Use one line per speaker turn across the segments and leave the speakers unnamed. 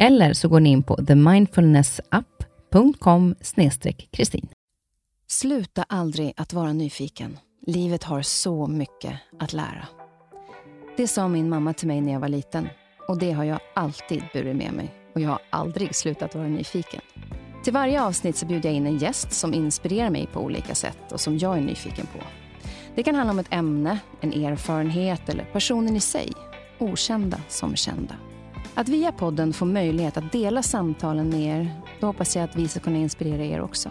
Eller så går ni in på themindfulnessapp.com kristin.
Sluta aldrig att vara nyfiken. Livet har så mycket att lära. Det sa min mamma till mig när jag var liten och det har jag alltid burit med mig och jag har aldrig slutat vara nyfiken. Till varje avsnitt så bjuder jag in en gäst som inspirerar mig på olika sätt och som jag är nyfiken på. Det kan handla om ett ämne, en erfarenhet eller personen i sig. Okända som kända. Att via podden få möjlighet att dela samtalen med er, då hoppas jag att vi ska kunna inspirera er också.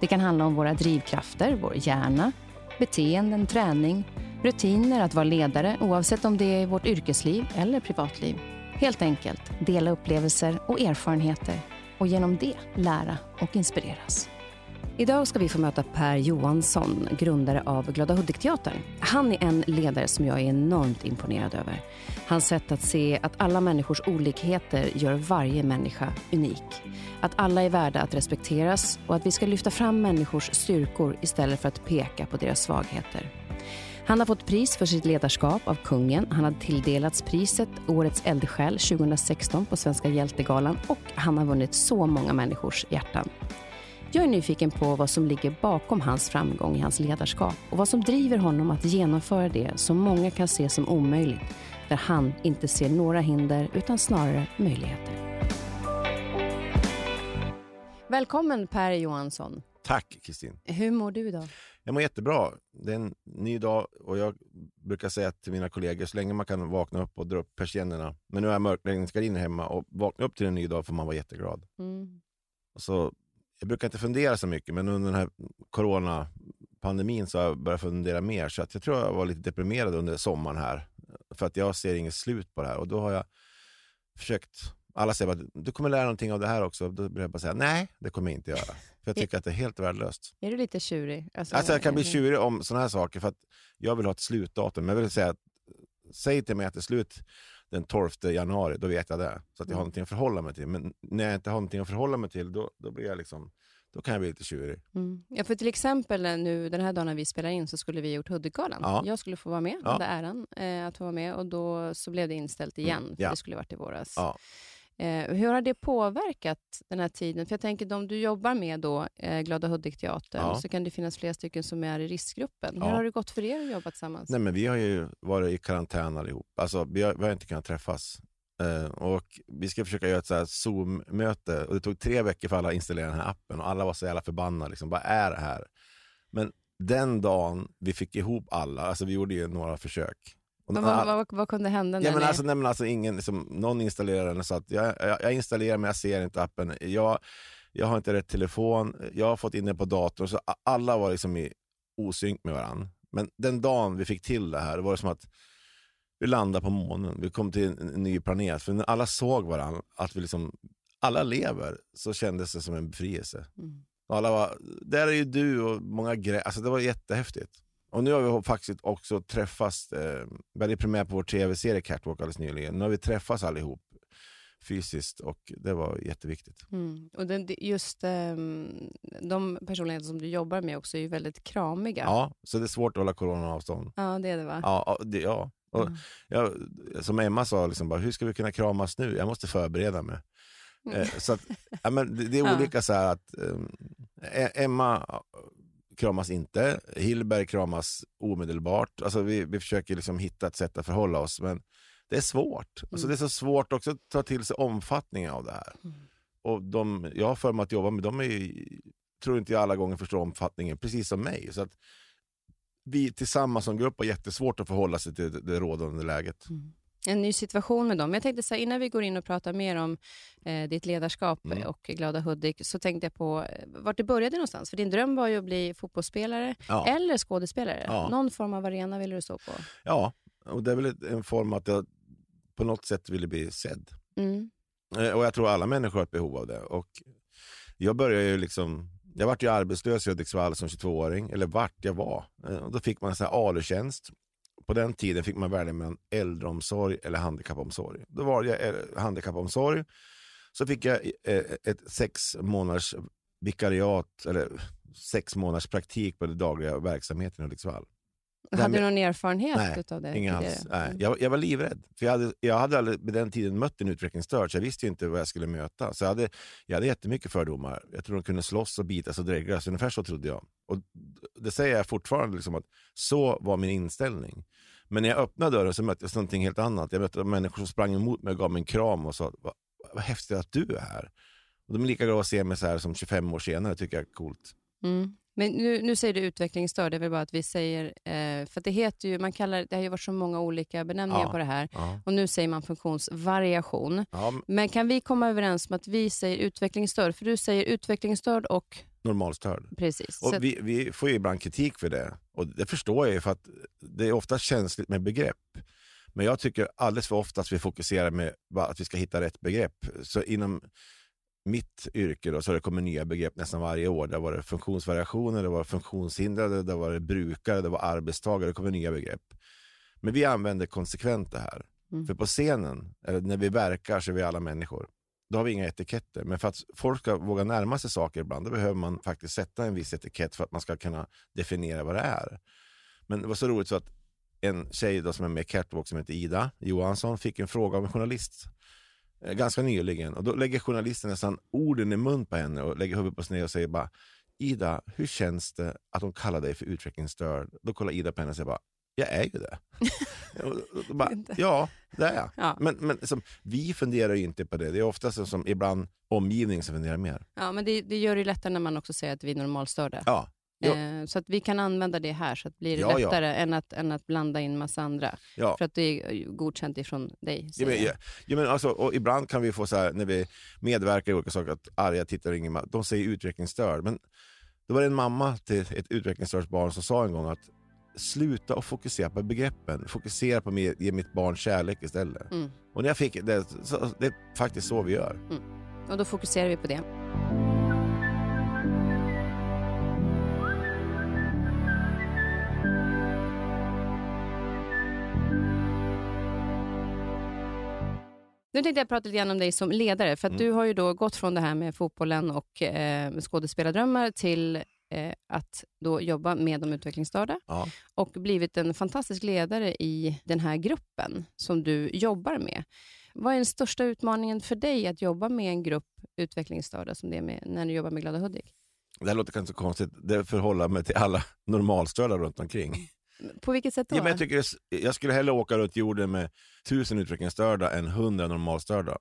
Det kan handla om våra drivkrafter, vår hjärna, beteenden, träning, rutiner att vara ledare oavsett om det är i vårt yrkesliv eller privatliv. Helt enkelt dela upplevelser och erfarenheter och genom det lära och inspireras. Idag ska vi få möta Per Johansson, grundare av Glada Hudik-teatern. Han är en ledare som jag är enormt imponerad över. Hans sätt att se att alla människors olikheter gör varje människa unik. Att alla är värda att respekteras och att vi ska lyfta fram människors styrkor istället för att peka på deras svagheter. Han har fått pris för sitt ledarskap av kungen. Han har tilldelats priset Årets eldsjäl 2016 på Svenska hjältegalan och han har vunnit så många människors hjärtan. Jag är nyfiken på vad som ligger bakom hans framgång i hans ledarskap och vad som driver honom att genomföra det som många kan se som omöjligt, där han inte ser några hinder utan snarare möjligheter. Välkommen Per Johansson.
Tack Kristin.
Hur mår du idag?
Jag mår jättebra. Det är en ny dag och jag brukar säga till mina kollegor, så länge man kan vakna upp och dra upp persiennerna, men nu har jag mörkläggningsgardiner hemma och vakna upp till en ny dag får man vara jätteglad. Mm. så jag brukar inte fundera så mycket, men under den här coronapandemin så har jag börjat fundera mer. Så att jag tror jag var lite deprimerad under sommaren här. För att jag ser inget slut på det här. Och då har jag försökt... Alla säger att du kommer lära någonting av det här också. Då börjar jag bara säga nej, det kommer jag inte göra. För jag tycker att det är helt värdelöst.
Är du lite tjurig?
Alltså, alltså jag kan bli tjurig om sådana här saker för att jag vill ha ett slutdatum. Men jag vill säga att säg till mig att det är slut den 12 januari, då vet jag det. Så att jag har mm. någonting att förhålla mig till. Men när jag inte har någonting att förhålla mig till, då, då blir jag liksom då kan jag bli lite tjurig.
Mm. Ja, för till exempel nu den här dagen när vi spelar in så skulle vi gjort Huddingalan. Ja. Jag skulle få vara med, ja. hade äran eh, att få vara med och då så blev det inställt mm. igen, mm. ja. för det skulle varit i våras. Ja. Eh, hur har det påverkat den här tiden? För jag tänker de du jobbar med då, eh, Glada Hudik-teatern, ja. så kan det finnas flera stycken som är i riskgruppen. Hur har det gått för er att jobba tillsammans?
Nej, men vi har ju varit i karantän allihop. Alltså, vi, har, vi har inte kunnat träffas. Eh, och vi ska försöka göra ett Zoom-möte och det tog tre veckor för alla att installera den här appen och alla var så jävla förbannade. Liksom, vad är det här? Men den dagen vi fick ihop alla, alltså vi gjorde ju några försök,
men vad, vad, vad, kunde hända?
Ja, men alltså, nej, men alltså ingen, liksom, någon installerar den så att jag, jag, jag, installerar men jag ser inte appen. Jag, jag har inte rätt telefon, jag har fått in den på datorn. Så alla var liksom i osynk med varandra. Men den dagen vi fick till det här, det var det som att vi landade på månen. Vi kom till en, en ny planet. För när alla såg varandra, att vi liksom, alla lever, så kändes det som en befrielse. Mm. Och alla var, där är ju du och många grejer. Alltså det var jättehäftigt. Och nu har vi faktiskt också träffats, eh, vi hade premiär på vår tv-serie Catwalk alldeles nyligen. Nu har vi träffats allihop fysiskt och det var jätteviktigt.
Mm. Och den, just um, de personligheter som du jobbar med också är ju väldigt kramiga.
Ja, så det är svårt att hålla coronaavstånd.
Ja, det är det va?
Ja, det, ja. Och mm. jag, som Emma sa, liksom bara, hur ska vi kunna kramas nu? Jag måste förbereda mig. Mm. Eh, så att, ja, men det, det är olika så att um, Emma kramas inte. Hillberg kramas omedelbart. Alltså vi, vi försöker liksom hitta ett sätt att förhålla oss, men det är svårt. Alltså det är så svårt också att ta till sig omfattningen av det här. Och de jag har för mig att jobba med, de är ju, tror inte jag alla gånger förstår omfattningen, precis som mig. Så att vi tillsammans som grupp har jättesvårt att förhålla sig till det, det rådande läget.
En ny situation med dem. Jag tänkte så här, innan vi går in och pratar mer om eh, ditt ledarskap
Mm.
och Glada Hudik, så tänkte jag på eh, vart det började någonstans. För din dröm var ju att bli fotbollsspelare
Ja.
eller skådespelare.
Ja.
Någon form av arena ville du stå på.
ja, och det är väl en form att jag på något sätt ville bli sedd.
Mm.
Eh, Och jag tror alla människor har ett behov av det. Och jag började ju liksom, jag vart ju arbetslös i Hudiksvall som 22-åring, eller vart jag var. Eh, Och då fick man en sån här ALU-tjänst. På den tiden fick man välja mellan äldreomsorg eller handikappomsorg. Då valde jag eh, handikappomsorg. Så fick jag eh, ett sex månaders vikariat, eller sex månaders praktik på den dagliga verksamheten i Hudiksvall. Nej,
Hade du någon erfarenhet
Nej,
utav det?
Inga
tidigare?
alls. Nej.
Mm.
Jag, jag var livrädd. För jag hade, jag hade aldrig med den tiden mött en utvecklingsstörd, så jag visste inte vad jag skulle möta. Så jag hade, jag hade jättemycket fördomar. Jag tror de kunde slåss och bitas och dreglas. Ungefär så trodde jag. Och det säger jag fortfarande, liksom att så var min inställning. Men när jag öppnade dörren så mötte jag någonting helt annat. Jag mötte människor som sprang emot mig och gav mig en kram och sa vad, vad häftigt att du är här. Och de är lika glada att se mig så här som 25 år senare, tycker jag är coolt.
Mm. Men nu, nu säger du utvecklingsstörd, det är väl bara att vi säger, eh, för det heter ju, man kallar, det har ju varit så många olika benämningar
Ja.
på det här.
Ja.
Och nu säger man funktionsvariation.
Ja,
Men kan vi komma överens om att vi säger utvecklingsstörd? För du säger utvecklingsstörd och
normalstörd.
precis.
Och vi, vi får ju ibland kritik för det. Och det förstår jag ju för att det är ofta känsligt med begrepp. Men jag tycker alldeles för ofta att vi fokuserar med att vi ska hitta rätt begrepp. Så inom mitt yrke då, så har det kommit nya begrepp nästan varje år. Det var det funktionsvariationer, det var funktionshindrade, det var det brukare, det var arbetstagare, det kommer nya begrepp. Men vi använder konsekvent det här.
Mm.
För på scenen, eller när vi verkar, så är vi alla människor. Då har vi inga etiketter. Men för att folk ska våga närma sig saker ibland, då behöver man faktiskt sätta en viss etikett för att man ska kunna definiera vad det är. Men det var så roligt så att en tjej då som är med i Catwalk som heter Ida Johansson fick en fråga av en journalist eh, ganska nyligen. Och då lägger journalisten nästan orden i mun på henne och lägger huvudet på sned och säger bara Ida, hur känns det att de kallar dig för utvecklingsstörd? Då kollar Ida på henne och säger bara jag är ju det. Bara, ja, det är jag.
Ja.
Men, men som, vi funderar ju inte på det. Det är oftast som, som ibland omgivningen som funderar mer.
Ja, men det, det gör det ju lättare när man också säger att vi är normalstörda.
Ja, ja,
Eh, så att vi kan använda det här så att blir det
Ja, ja.
lättare än, att, än att blanda in massa andra.
ja.
För att det är ju godkänt ifrån dig.
Ja, men, ja, ja, men alltså, och ibland kan vi få så här när vi medverkar i olika saker att arga tittare ringer, de säger utvecklingsstörd. Men då var det en mamma till ett utvecklingsstört barn som sa en gång att sluta och fokusera på begreppen. Fokusera på att ge mitt barn kärlek istället.
Mm.
Och när jag fick det, så, det är faktiskt så vi gör.
Och då fokuserar vi på det. Nu tänkte jag prata lite grann om dig som ledare, för att
Mm.
du har ju då gått från det här med fotbollen och eh, skådespelardrömmar till eh, att då jobba med de utvecklingsstörda
Ja.
och blivit en fantastisk ledare i den här gruppen som du jobbar med. Vad är den största utmaningen för dig att jobba med en grupp utvecklingsstörda som det är med, när du jobbar med Glada Hudik?
Det här låter kanske konstigt, det förhåller mig till alla normalstörda runt omkring.
På vilket sätt då?
Ja, men jag, tycker det, jag skulle hellre åka runt jorden med tusen utvecklingsstörda än hundra normalstörda.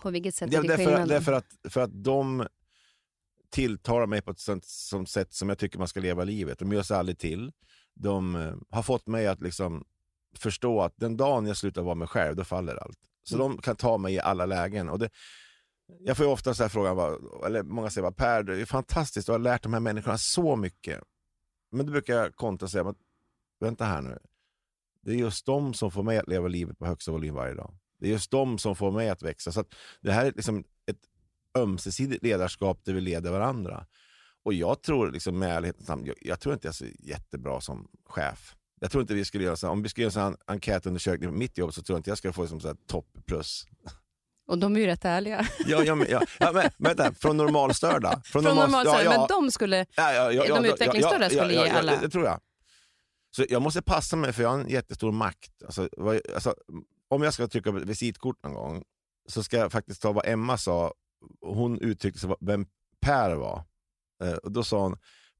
På vilket sätt
Ja,
är det
därför, därför, att, för att de tilltalar mig på ett sånt som sätt som jag tycker man ska leva livet. De gör sig aldrig till. De eh, har fått mig att liksom förstå att den dagen jag slutar vara mig själv, då faller allt. Så
Mm.
de kan ta mig i alla lägen. Och det, jag får ju ofta så här frågan, eller många säger bara, Per, det är fantastiskt, du har lärt de här människorna så mycket. Men då brukar jag kontra och säga, vänta här nu. Det är just de som får mig att leva livet på högsta volym varje dag. Det är just de som får mig att växa. Så att det här är liksom ett ömsesidigt ledarskap där vi leder varandra. Och jag tror liksom med ärlighetens namn, jag, jag tror inte jag är så jättebra som chef. Jag tror inte vi skulle göra så här, om vi skulle göra en enkätundersökning på mitt jobb så tror jag inte jag skulle få som så här topp plus.
Och de är ju rätt ärliga.
Ja, ja, men, ja, ja, men, vänta, från normalstörda.
Från
normal-
normalstörda,
ja, ja.
men de skulle...
Ja,
De utvecklingsstörda skulle ge alla.
Det, det tror jag. Så jag måste passa mig för jag har en jättestor makt. Alltså, vad, alltså, om jag ska trycka på ett visitkort någon gång så ska jag faktiskt ta vad Emma sa. Hon uttryckte sig vad- vem Per var. Eh, och då sa hon,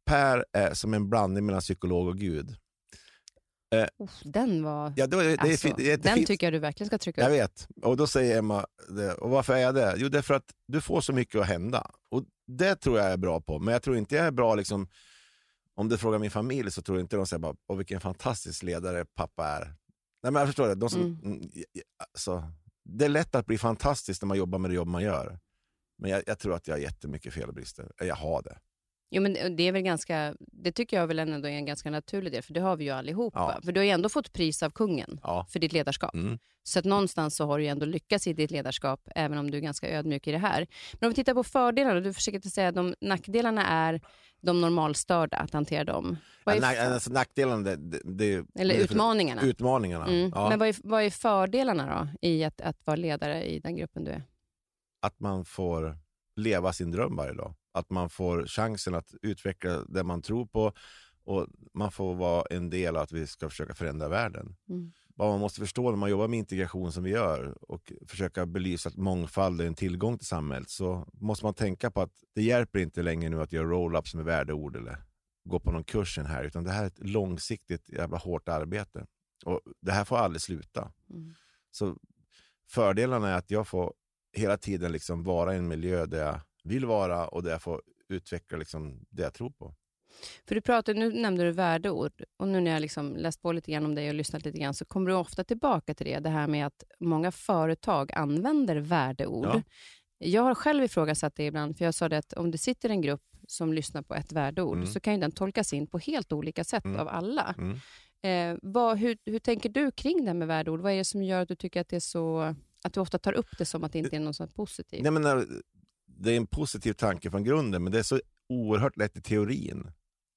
Per är som en blandning mellan psykolog och Gud.
Uff, den var...
Ja, det, det,
alltså,
är det är
den tycker jag du verkligen ska trycka
Jag
upp.
vet. Och då säger Emma, det. och varför är jag det? Jo, det är för att du får så mycket att hända. Och det tror jag är bra på. Men jag tror inte jag är bra, liksom, om du frågar min familj så tror jag inte de säger bara, åh vilken fantastisk ledare pappa är. Nej men jag förstår det. De som,
Mm.
mm, alltså, det är lätt att bli fantastisk när man jobbar med det jobb man gör. Men jag, jag tror att jag har jättemycket fel och brister. Jag har det.
Jo, men det är väl ganska, det tycker jag väl ändå är en ganska naturlig del, för det har vi ju allihopa.
Ja.
För du har ju ändå fått pris av kungen
Ja.
för ditt ledarskap.
Mm.
Så att någonstans så har du ju ändå lyckats i ditt ledarskap, även om du är ganska ödmjuk i det här. Men om vi tittar på fördelarna, du försöker säga att de nackdelarna är de normalstörda, att hantera dem. Vad är för-
alltså, nackdelen, det, det, det,
eller utmaningarna.
Utmaningarna.
Mm.
Ja.
Men vad är, vad är fördelarna då i att, att vara ledare i den gruppen du är?
att man får leva sin dröm varje dag. Att man får chansen att utveckla det man tror på och man får vara en del av att vi ska försöka förändra världen.
Mm.
Vad man måste förstå när man jobbar med integration som vi gör och försöka belysa att mångfald är en tillgång till samhället så måste man tänka på att det hjälper inte längre nu att göra roll-ups med värdeord eller gå på någon kursen här utan det här är ett långsiktigt jävla hårt arbete. Och Det här får aldrig sluta.
Mm.
Så fördelarna är att jag får hela tiden liksom vara i en miljö där jag vill vara och där jag får utveckla liksom det jag tror på.
För du pratar, nu nämnde du värdeord och nu när jag liksom läst på lite grann om dig och lyssnat lite grann så kommer du ofta tillbaka till det, det här med att många företag använder värdeord.
Ja.
Jag har själv ifrågasatt det ibland, för jag sa det att om det sitter en grupp som lyssnar på ett värdeord
Mm.
så kan ju den tolkas in på helt olika sätt
Mm.
av alla.
Mm.
Eh, vad, hur, hur tänker du kring det med värdeord? Vad är det som gör att du tycker att det är så att du ofta tar upp det som att det inte är något sånt positivt?
Nej, men när, det är en positiv tanke från grunden men det är så oerhört lätt i teorin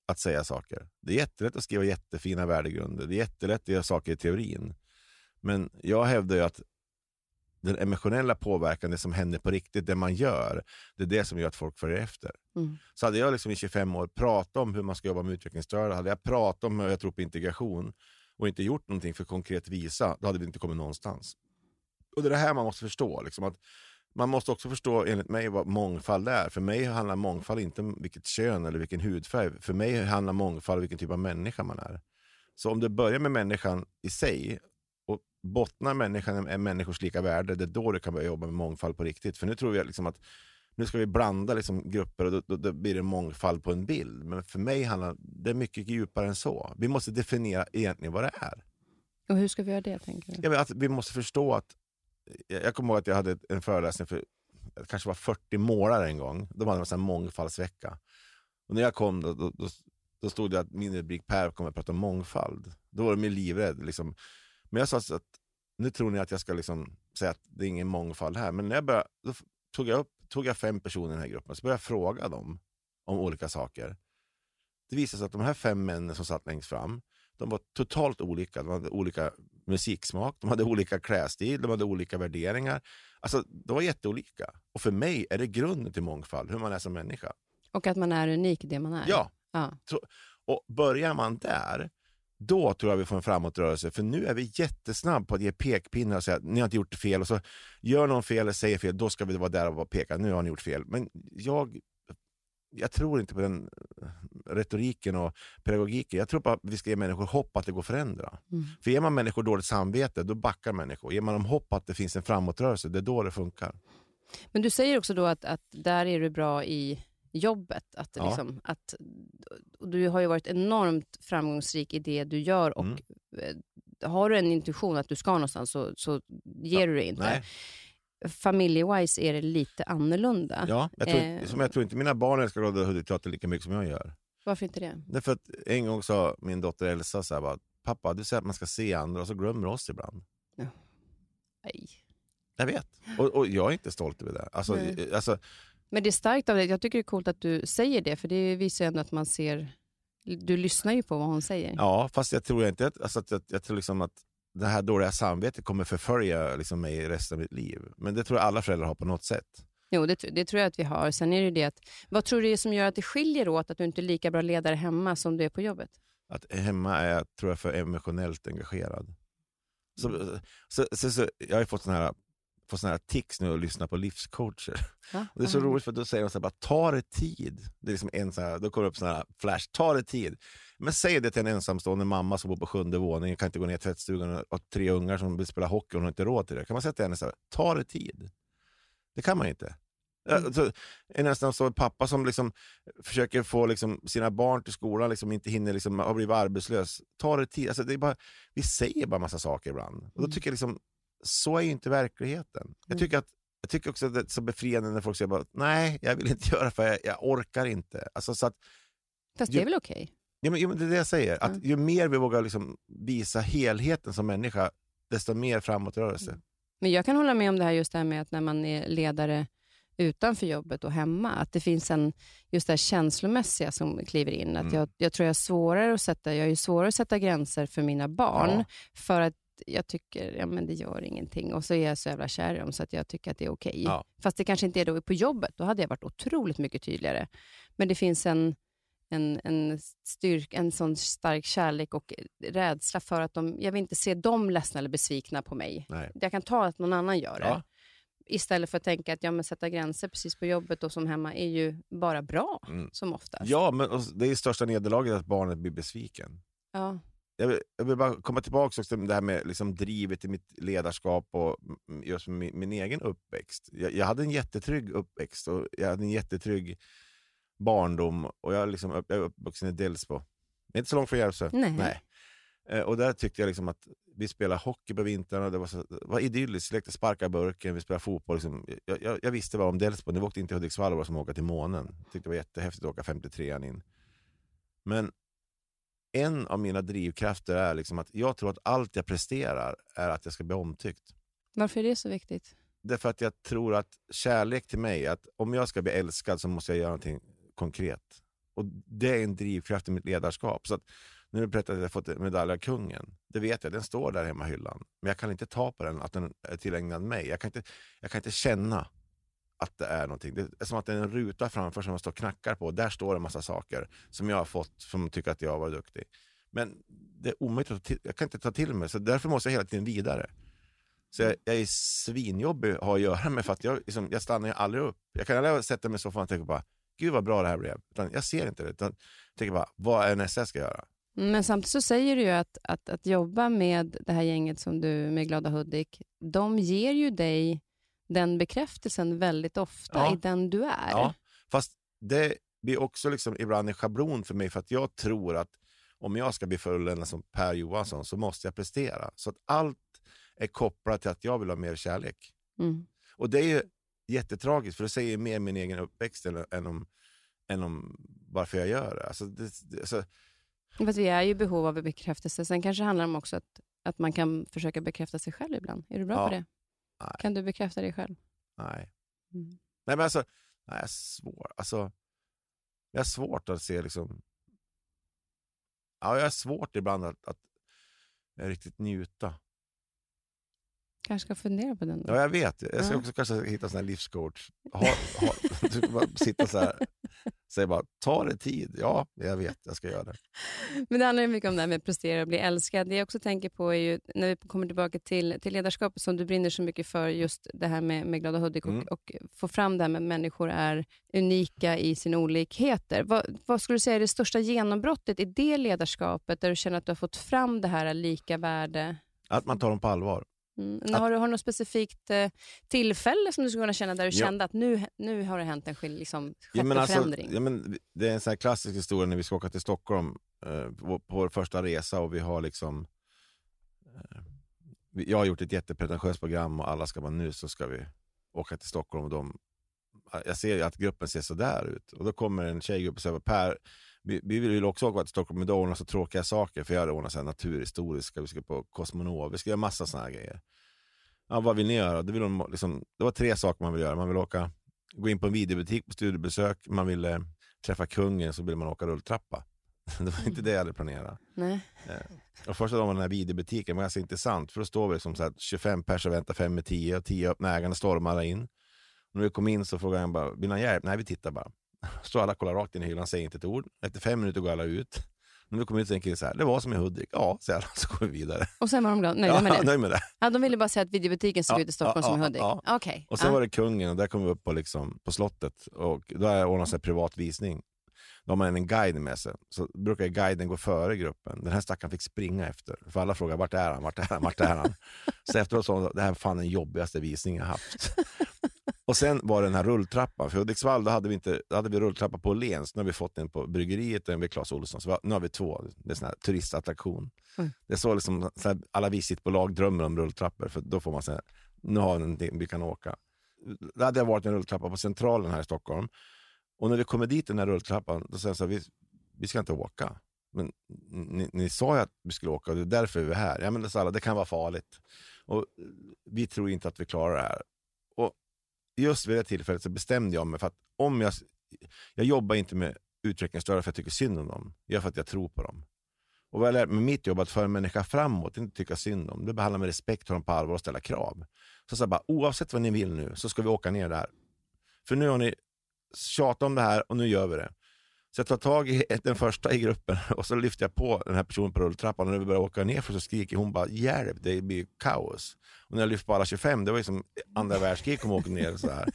att säga saker. Det är jättelätt att skriva jättefina värdegrunder. Det är jättelätt att göra saker i teorin. Men jag hävdar ju att den emotionella påverkan, det som händer på riktigt, det man gör, det är det som gör att folk följer efter.
Mm.
Så hade jag liksom i 25 år pratat om hur man ska jobba med utvecklingsstörda, hade jag pratat om hur jag tror på integration och inte gjort någonting för att konkret visa, då hade vi inte kommit någonstans. Och det är det här man måste förstå. Liksom, att man måste också förstå, enligt mig, vad mångfald är. För mig handlar mångfald inte om vilket kön eller vilken hudfärg. För mig handlar mångfald om vilken typ av människa man är. Så om det börjar med människan i sig och bottnar människan är människors lika värde, det är då du kan börja jobba med mångfald på riktigt. För nu tror vi liksom att nu ska vi blanda liksom grupper och då, då, då blir det mångfald på en bild. Men för mig handlar det mycket djupare än så. Vi måste definiera egentligen vad det är.
Och hur ska vi göra det, tänker du?
Jag menar att vi måste förstå att, jag kommer ihåg att jag hade en föreläsning för, det kanske var 40 målare en gång. De hade en mångfaldsvecka. Och när jag kom då, då, då, då stod det att min rubrik Per kommer att prata om mångfald. Då var de ju livrädd. Liksom. Men jag sa så att nu tror ni att jag ska liksom säga att det är ingen mångfald här. Men när jag började, då tog jag, upp, tog jag fem personer i den här gruppen och så började jag fråga dem om olika saker. Det visade sig att de här fem männen som satt längst fram, de var totalt olika. De hade olika musiksmak, de hade olika klädstil, de hade olika värderingar. Alltså, de var jätteolika. Och för mig är det grunden till mångfald, hur man är som människa.
Och att man är unik i det man är.
Ja,
ja.
och börjar man där, då tror jag vi får en framåtrörelse. För nu är vi jättesnabb på att ge pekpinnar och säga att ni har inte gjort fel. Och så gör någon fel eller säger fel, då ska vi vara där och peka. Nu har ni gjort fel. Men jag, jag tror inte på den retoriken och pedagogiken. Jag tror på att vi ska ge människor hopp att det går att förändra.
Mm.
För ger man människor dåligt samvete, då backar människor. Ger man dem hopp att det finns en framåtrörelse, det är då det funkar.
Men du säger också då att, att där är du bra i jobbet. Att,
Ja.
liksom, att, du har ju varit enormt framgångsrik i det du gör och
Mm.
eh, har du en intuition att du ska någonstans så, så ger du det inte.
Nej.
Familjewise är det lite annorlunda.
Ja, jag tror,
Eh.
som jag tror inte mina barn älskar Glada Hudik-teater lika mycket som jag gör.
Varför inte det?
Därför att en gång sa min dotter Elsa så här bara, pappa du säger att man ska se andra och så glömmer oss ibland.
Nej.
Jag vet. Och, och jag är inte stolt över det. Alltså,
Nej.
alltså,
Men det är starkt av dig. Jag tycker det är coolt att du säger det, för det visar ju ändå att man ser... Du lyssnar ju på vad hon säger.
ja, fast jag tror inte att, alltså, jag, jag tror liksom att det här dåliga samvetet kommer förfölja liksom, mig resten av mitt liv. Men det tror jag alla föräldrar har på något sätt.
Jo, det, det tror jag att vi har. Sen är det det att, vad tror du är som gör att det skiljer åt att du inte är lika bra ledare hemma som du är på jobbet?
Att hemma är jag, tror jag för emotionellt engagerad. Så, så, så, så, jag har ju fått sån här får såna här tics nu och lyssna på livscoacher.
Ja,
det är så roligt för då säger de så här, bara, ta det tid. Det är liksom en så här, då kommer det upp såna här flash, ta det tid. Men säg det till en ensamstående mamma som bor på sjunde våningen, kan inte gå ner i tvättstugan och har tre ungar som vill spela hockey och hon har inte råd till det. Kan man säga till henne så här, ta det tid? Det kan man inte.
Mm.
Så, en så pappa som liksom försöker få liksom sina barn till skolan, liksom inte hinner, liksom, har blivit arbetslös. Ta det tid. Alltså, det är bara, vi säger bara massa saker ibland. Och då
Mm.
tycker jag liksom, så är ju inte verkligheten. Jag
Mm.
tycker, att, jag tycker också att det är så befriande när folk säger bara, nej, jag vill inte göra för jag, jag orkar inte. Alltså, så att,
Fast det är väl okej?
ja, men, ja, men det är det jag säger, att
Mm.
ju mer vi vågar liksom visa helheten som människa, desto mer framåtrörelse.
Mm. Men jag kan hålla med om det här just det här med att när man är ledare utanför jobbet och hemma, att det finns en, just det här känslomässiga som kliver in. Att
Mm.
jag, jag tror jag, är svårare att sätta, jag är ju svårare att sätta gränser för mina barn,
Ja.
för att jag tycker, ja men det gör ingenting. Och så är jag så jävla kär i dem så att jag tycker att det är okej.
Ja.
Fast det kanske inte är då på jobbet, då hade jag varit otroligt mycket tydligare. Men det finns en, en, en, styrk, en sån stark kärlek och rädsla för att de, jag vill inte se dem ledsna eller besvikna på mig.
Nej.
Jag kan ta att någon annan gör det.
Ja.
Istället för att tänka att ja, men sätta gränser precis på jobbet och som hemma är ju bara bra,
Mm.
som oftast.
Ja, men det är största nederlaget att barnet blir besviken.
Ja.
Jag vill, jag vill bara komma tillbaka också till det här med liksom drivet i mitt ledarskap och just min, min egen uppväxt. Jag, jag hade en jättetrygg uppväxt och jag hade en jättetrygg barndom och jag, liksom, jag är uppvuxen i Delsbo. Det är inte så långt från Järvsö.
Nej.
Eh, Och där tyckte jag liksom att vi spelade hockey på vintrarna, det var, så, det var idylliskt, lekte sparka burken, vi spelade fotboll. Liksom. Jag, jag, jag visste bara om Delsbo, vi åkte in till Hudiksvall var det som att åka till månen. Tyckte det var jättehäftigt att åka 53an in. Men en av mina drivkrafter är liksom att jag tror att allt jag presterar är att jag ska bli omtyckt.
Varför är det så viktigt?
Därför att jag tror att kärlek till mig, att om jag ska bli älskad så måste jag göra någonting konkret. Och Det är en drivkraft i mitt ledarskap. Så att när du berättade att jag fått en medalj av kungen, det vet jag, den står där hemma i hyllan. Men jag kan inte ta på den, att den är tillägnad mig. Jag kan inte, jag kan inte känna att det är någonting. Det är som att det är en ruta framför som man står och knackar på. Där står en massa saker som jag har fått som tycker att jag var duktig. Men det är omöjligt att ta till, jag kan inte ta till mig, så därför måste jag hela tiden vidare. Så jag, jag är svinjobbig att ha att göra med för att jag, liksom, jag stannar ju aldrig upp. Jag kan aldrig sätta mig i soffan och tänka bara, gud vad bra det här blev. Utan jag ser inte det, utan jag tänker bara, vad är nästa jag ska göra?
Men samtidigt så säger du ju att, att, att jobba med det här gänget som du med Glada Hudik, de ger ju dig den bekräftelsen väldigt ofta
Ja.
i den du är.
Ja, fast det blir också liksom ibland en schablon för mig för att jag tror att om jag ska bli fulländad som Per Johansson så måste jag prestera. Så att allt är kopplat till att jag vill ha mer kärlek.
Mm.
Och det är ju jättetragiskt för det säger mer min egen uppväxt än, än, om, än om varför jag gör det. Alltså, det, det alltså,
Fast vi är ju i behov av bekräftelse. Sen kanske det handlar om också att, att man kan försöka bekräfta sig själv ibland. Är du bra
Ja.
på det?
Nej.
Kan du bekräfta dig själv?
nej.
Mm.
Nej men alltså, nej, jag är svår. Alltså, jag har svårt att se liksom... Ja, jag har svårt ibland att, att riktigt njuta.
Kanske ska fundera på den då.
Ja, jag vet. Jag ska också kanske hitta en sån här livscoach. Ha, ha, bara sitta så här säga bara, ta det tid. Ja, jag vet, jag ska göra det.
Men det handlar ju mycket om det här med att prestera och bli älskad. Det jag också tänker på är ju, när vi kommer tillbaka till, till ledarskapet som du brinner så mycket för, just det här med, med Glada Hudik och,
Mm.
och få fram det här med att människor är unika i sina olikheter. Vad, vad skulle du säga är det största genombrottet i det ledarskapet, där du känner att du har fått fram det här lika värde?
Att man tar dem på allvar.
Mm.
Att-
Har du har du något specifikt eh, tillfälle som du skulle kunna känna där du
Ja.
kände att nu, nu har det hänt en liksom,
Ja, men
en
alltså,
förändring?
ja, men det är en sån här klassisk historia när vi ska åka till Stockholm eh, på, på vår första resa och vi har liksom eh, jag har gjort ett jättepretentiöst program och alla ska bara nu så ska vi åka till Stockholm och de jag ser ju att gruppen ser så där ut och då kommer en tjejgrupp och säger Per, vi, vi vill också åka till Stockholm men då ordnar så tråkiga saker för jag hade ordnat så här naturhistoriska, vi ska på Cosmonov, vi ska göra massa såna här grejer. Ja, vad vill ni göra? Det, vill de, liksom, det var tre saker man vill göra. Man vill åka, gå in på en videobutik på studiebesök, man ville träffa kungen, så ville man åka rulltrappa. Det var inte det jag hade planerat.
Nej.
Och första dagen var den här videobutiken var ganska intressant, för då står vi liksom så här 25 pers och väntar fem med 10 och 10 öppnar ägarna stormar in. Och när vi kom in så frågade han bara, vill han hjälp? Nej, vi tittar bara. Så alla kollar rakt in i hyllan, säger inte ett ord. Efter fem minuter går alla ut. När vi kom ut en kille så här, det var som i Hudik. Ja, så, här, så går vi vidare.
Och sen var de glada, nöjda
ja,
med det?
nöjd med det.
Ja, de ville bara säga att videobutiken såg
Ja,
ut i Stockholm
ja,
som i
ja,
Hudik?
ja.
Okej.
Och sen
ja.
var det kungen och där kom vi upp på, liksom, på slottet och jag ordnat en privat visning. Då har man en guide med sig. Så brukar guiden gå före gruppen. Den här stackaren fick springa efter. För alla frågar vart är han, vart är han, vart är han? så efteråt sa hon, det här är fan den jobbigaste visningen jag haft. Och sen var det den här rulltrappan. För i Hudiksvall då hade vi, inte, hade vi rulltrappa på Åhléns. Nu har vi fått en på bryggeriet och en vid Clas Ohlson. Så nu har vi två. Det är sån här turistattraktion.
Mm.
Det är så, liksom, så här, alla visitbolag drömmer om rulltrappor. För då får man säga, nu har vi någonting vi kan åka. Det hade varit en rulltrappa på Centralen här i Stockholm. Och när vi kommer dit den här rulltrappan, då säger jag så här, vi, vi ska inte åka. Men ni, ni sa ju att vi skulle åka och det är därför vi är här. Ja, men det, alla, det kan vara farligt. Och vi tror inte att vi klarar det här. Just vid det tillfället så bestämde jag mig för att om jag, jag jobbar inte med utvecklingsstörda för att jag tycker synd om dem. Jag gör för att jag tror på dem. Och vad jag lärt mig med mitt jobb att föra en människa framåt, inte tycka synd om. Det behandlar med respekt, ta dem på allvar och ställa krav. Så sa jag bara, oavsett vad ni vill nu så ska vi åka ner där. För nu har ni tjatat om det här och nu gör vi det. Så jag tar tag i den första i gruppen och så lyfter jag på den här personen på rulltrappan och när vi börjar åka ner för så skriker hon bara hjälp, det blir kaos. Och när jag lyfter på alla 25, det var ju som andra världskriget kom åka ner och så här.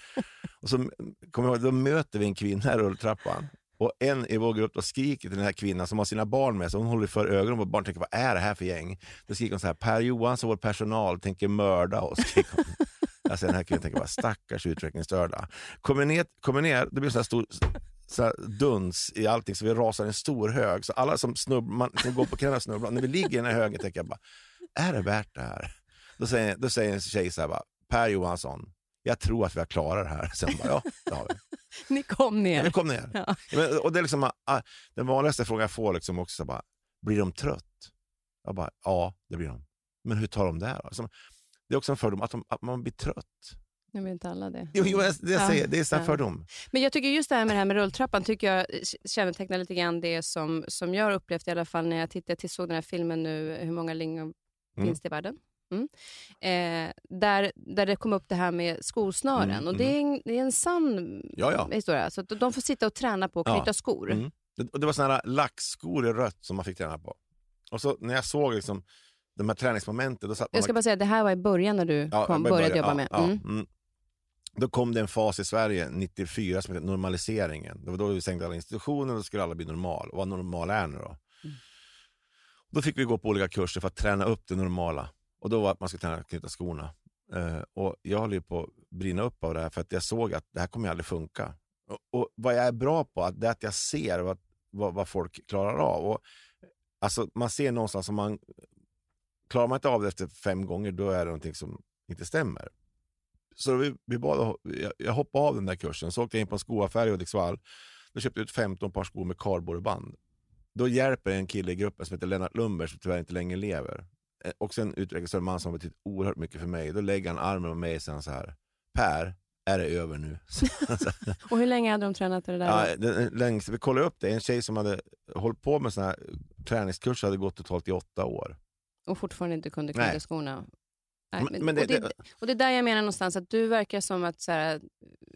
Och så kommer jag ihåg, då möter vi en kvinna i rulltrappan och en i vår grupp då skriker till den här kvinnan som har sina barn med sig, hon håller för ögonen på barnen och tänker vad är det här för gäng? Då skriker hon så här, Per Johansson, vår personal, tänker mörda oss. Alltså den här kvinnan tänker bara stackars utvecklingsstörda. Kommer ner, kommer ner det blir så här stor så duns i allting så vi rasar i en stor hög. Så alla som, snubb, man, som går på knäna snubblar. När vi ligger i den här högen tänker jag bara, är det värt det här? Då säger, då säger en tjej så här bara, Per Johansson, jag tror att vi har klarat det här. Sen bara, ja, det har vi.
Ni kom ner.
Ja, vi kom ner.
Ja.
Men, och det är liksom, ah, den vanligaste frågan jag får liksom också, bara, blir de trött? Jag bara, ja, det blir de. Men hur tar de det? Alltså, det är också en fördom att, de, att man blir trött.
Nu vill inte alla det.
Jo, jo det jag
Ja.
säger, det är en
Ja.
fördom.
Men jag tycker just det här med det här med rulltrappan tycker jag kännetecknar lite grann det som, som jag har upplevt i alla fall när jag tittade, till såg den här filmen nu, Hur många lingon
Mm.
finns det i världen? Mm. Eh, där, där det kom upp det här med skosnören.
Mm,
och det är, en, det är en sann
Ja, ja.
historia. Så de får sitta och träna på att
Ja.
knyta skor.
Mm. Det, och det var såna här lackskor i rött som man fick träna på. Och så när jag såg liksom, de här träningsmomenten, då satt man
Jag ska bara säga, det här var i början när du
Ja,
kom, började
började-
jobba
ja,
med.
ja,
Mm.
Då kom det en fas i Sverige 94 som hette normaliseringen. Det var då vi stängde alla institutioner och då skulle alla bli normal. Och vad normal är nu då?
Mm.
Då fick vi gå på olika kurser för att träna upp det normala. Och då var att man skulle träna knyta skorna. Eh, och jag höll ju på att brinna upp av det här för att jag såg att det här kommer ju aldrig funka. Och, och vad jag är bra på att det är att jag ser vad, vad, vad folk klarar av. Och, alltså, man ser någonstans som man klarar man inte av det efter fem gånger, då är det någonting som inte stämmer. Så vi, vi bad, jag, jag hoppade av den där kursen, så åkte jag in på en skoaffär i Hudiksvall. Då köpte jag ut 15 par skor med kardborreband. Då hjälper en kille i gruppen som heter Lennart Lundberg, som tyvärr inte längre lever. Eh, Också en utvecklingsstörd man som har betytt oerhört mycket för mig. Då lägger han armen om mig och säger så här, Per, är det över nu?
Och hur länge hade de tränat det där?
ja, längst, vi kollade upp det, en tjej som hade hållit på med såna här träningskurser hade gått totalt i åtta år.
Och fortfarande inte kunde knyta skorna? Nej,
Men-
men,
det-
och, det,
det-
och det är där jag menar någonstans, att du verkar som att så här,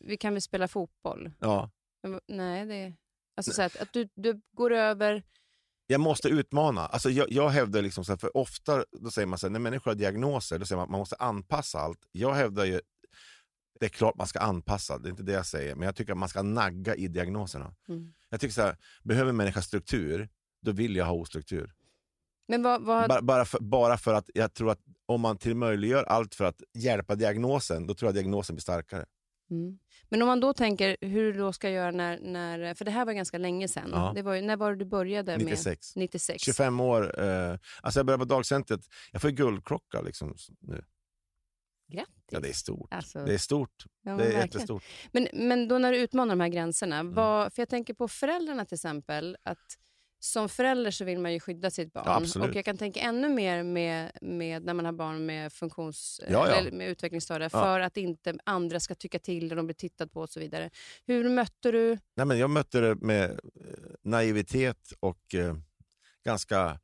vi kan väl spela fotboll?
Ja.
Nej, det alltså så här, att, att du, du går över...
jag måste utmana. Alltså jag, jag hävdar, liksom så här, för ofta då säger man så här, när människor har diagnoser, då säger man att man måste anpassa allt. Jag hävdar ju, det är klart man ska anpassa, det är inte det jag säger, men jag tycker att man ska nagga i diagnoserna.
Mm.
Jag tycker så här, behöver människa struktur, då vill jag ha ostruktur.
Men vad, vad,
Bara, bara, för, bara för att jag tror att om man till möjliggör allt för att hjälpa diagnosen, då tror jag diagnosen blir starkare.
mm. Men om man då tänker hur du då ska göra när, när... För det här var ganska länge sedan.
Ja.
Det var, när var det du började med...
96.
96.
25 år. Eh, alltså jag började på dagcentret, jag får guldklocka liksom nu.
Grattis.
Ja, det är stort.
Alltså,
Det är stort.
ja,
Det är jättestort.
Men, men då när du utmanar de här gränserna,
Mm.
vad, för jag tänker på föräldrarna till exempel, att som förälder så vill man ju skydda sitt barn.
Ja,
och jag kan tänka ännu mer med, med när man har barn med, funktions,
Ja, ja.
Eller med utvecklingsstörda, för att inte andra ska tycka till och de blir tittat på och så vidare. Hur mötte du...
Nej, men jag mötte det med eh, naivitet och eh, ganska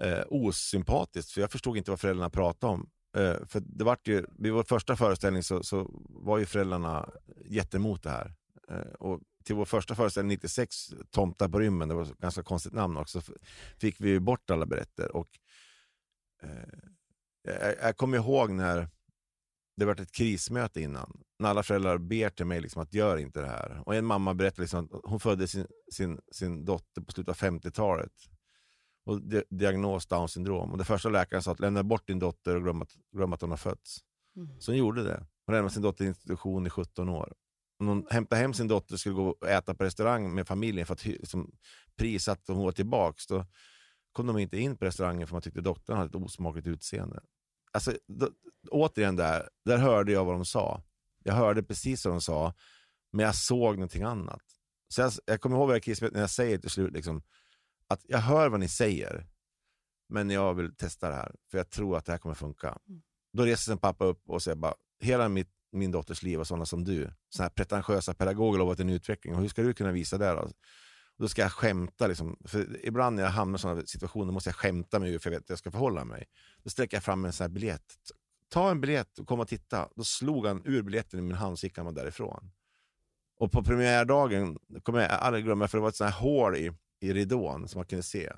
eh, osympatiskt, för jag förstod inte vad föräldrarna pratade om. Eh, för det vart ju, vid vår första föreställning så, så var ju föräldrarna jättemot det här. Eh, och till vår första föreställning 96, Tomta på rymmen, det var ett ganska konstigt namn också, fick vi bort alla berättelser. Och, eh, jag, jag kommer ihåg när det var ett krismöte innan, när alla föräldrar ber till mig liksom att gör inte det här. Och en mamma berättade liksom att hon födde sin, sin, sin dotter på slutet av 50-talet. Och di diagnos Down syndrom. Och det första läkaren sa att lämna bort din dotter och glöm att, glöm att hon har fötts. Mm. Så hon gjorde det. Hon lämnade sin dotter i institution i 17 år. Om hon hämtade hem sin dotter och skulle gå och äta på restaurang med familjen för att liksom, prisa att hon var tillbaka, då kom de inte in på restaurangen för man tyckte dottern hade ett osmakligt utseende. Alltså, då, återigen där, där hörde jag vad de sa. Jag hörde precis vad de sa, men jag såg någonting annat. Så jag, jag kommer ihåg när jag säger till slut liksom, att jag hör vad ni säger, men jag vill testa det här, för jag tror att det här kommer funka. Mm. Då reser sig en pappa upp och säger bara, hela mitt, min dotters liv var sådana som du. Sådana här pretentiösa pedagoger har varit en utveckling. Och hur ska du kunna visa det då? då ska jag skämta. Liksom. För ibland när jag hamnar i sådana situationer måste jag skämta mig ur för jag vet hur jag ska förhålla mig. Då sträcker jag fram en sån här biljett. Ta en biljett och kom och titta. Då slog han ur biljetten i min hand så gick han därifrån. Och på premiärdagen kommer jag aldrig glömma, för det var ett sånt här hål i, i ridån som man kunde se.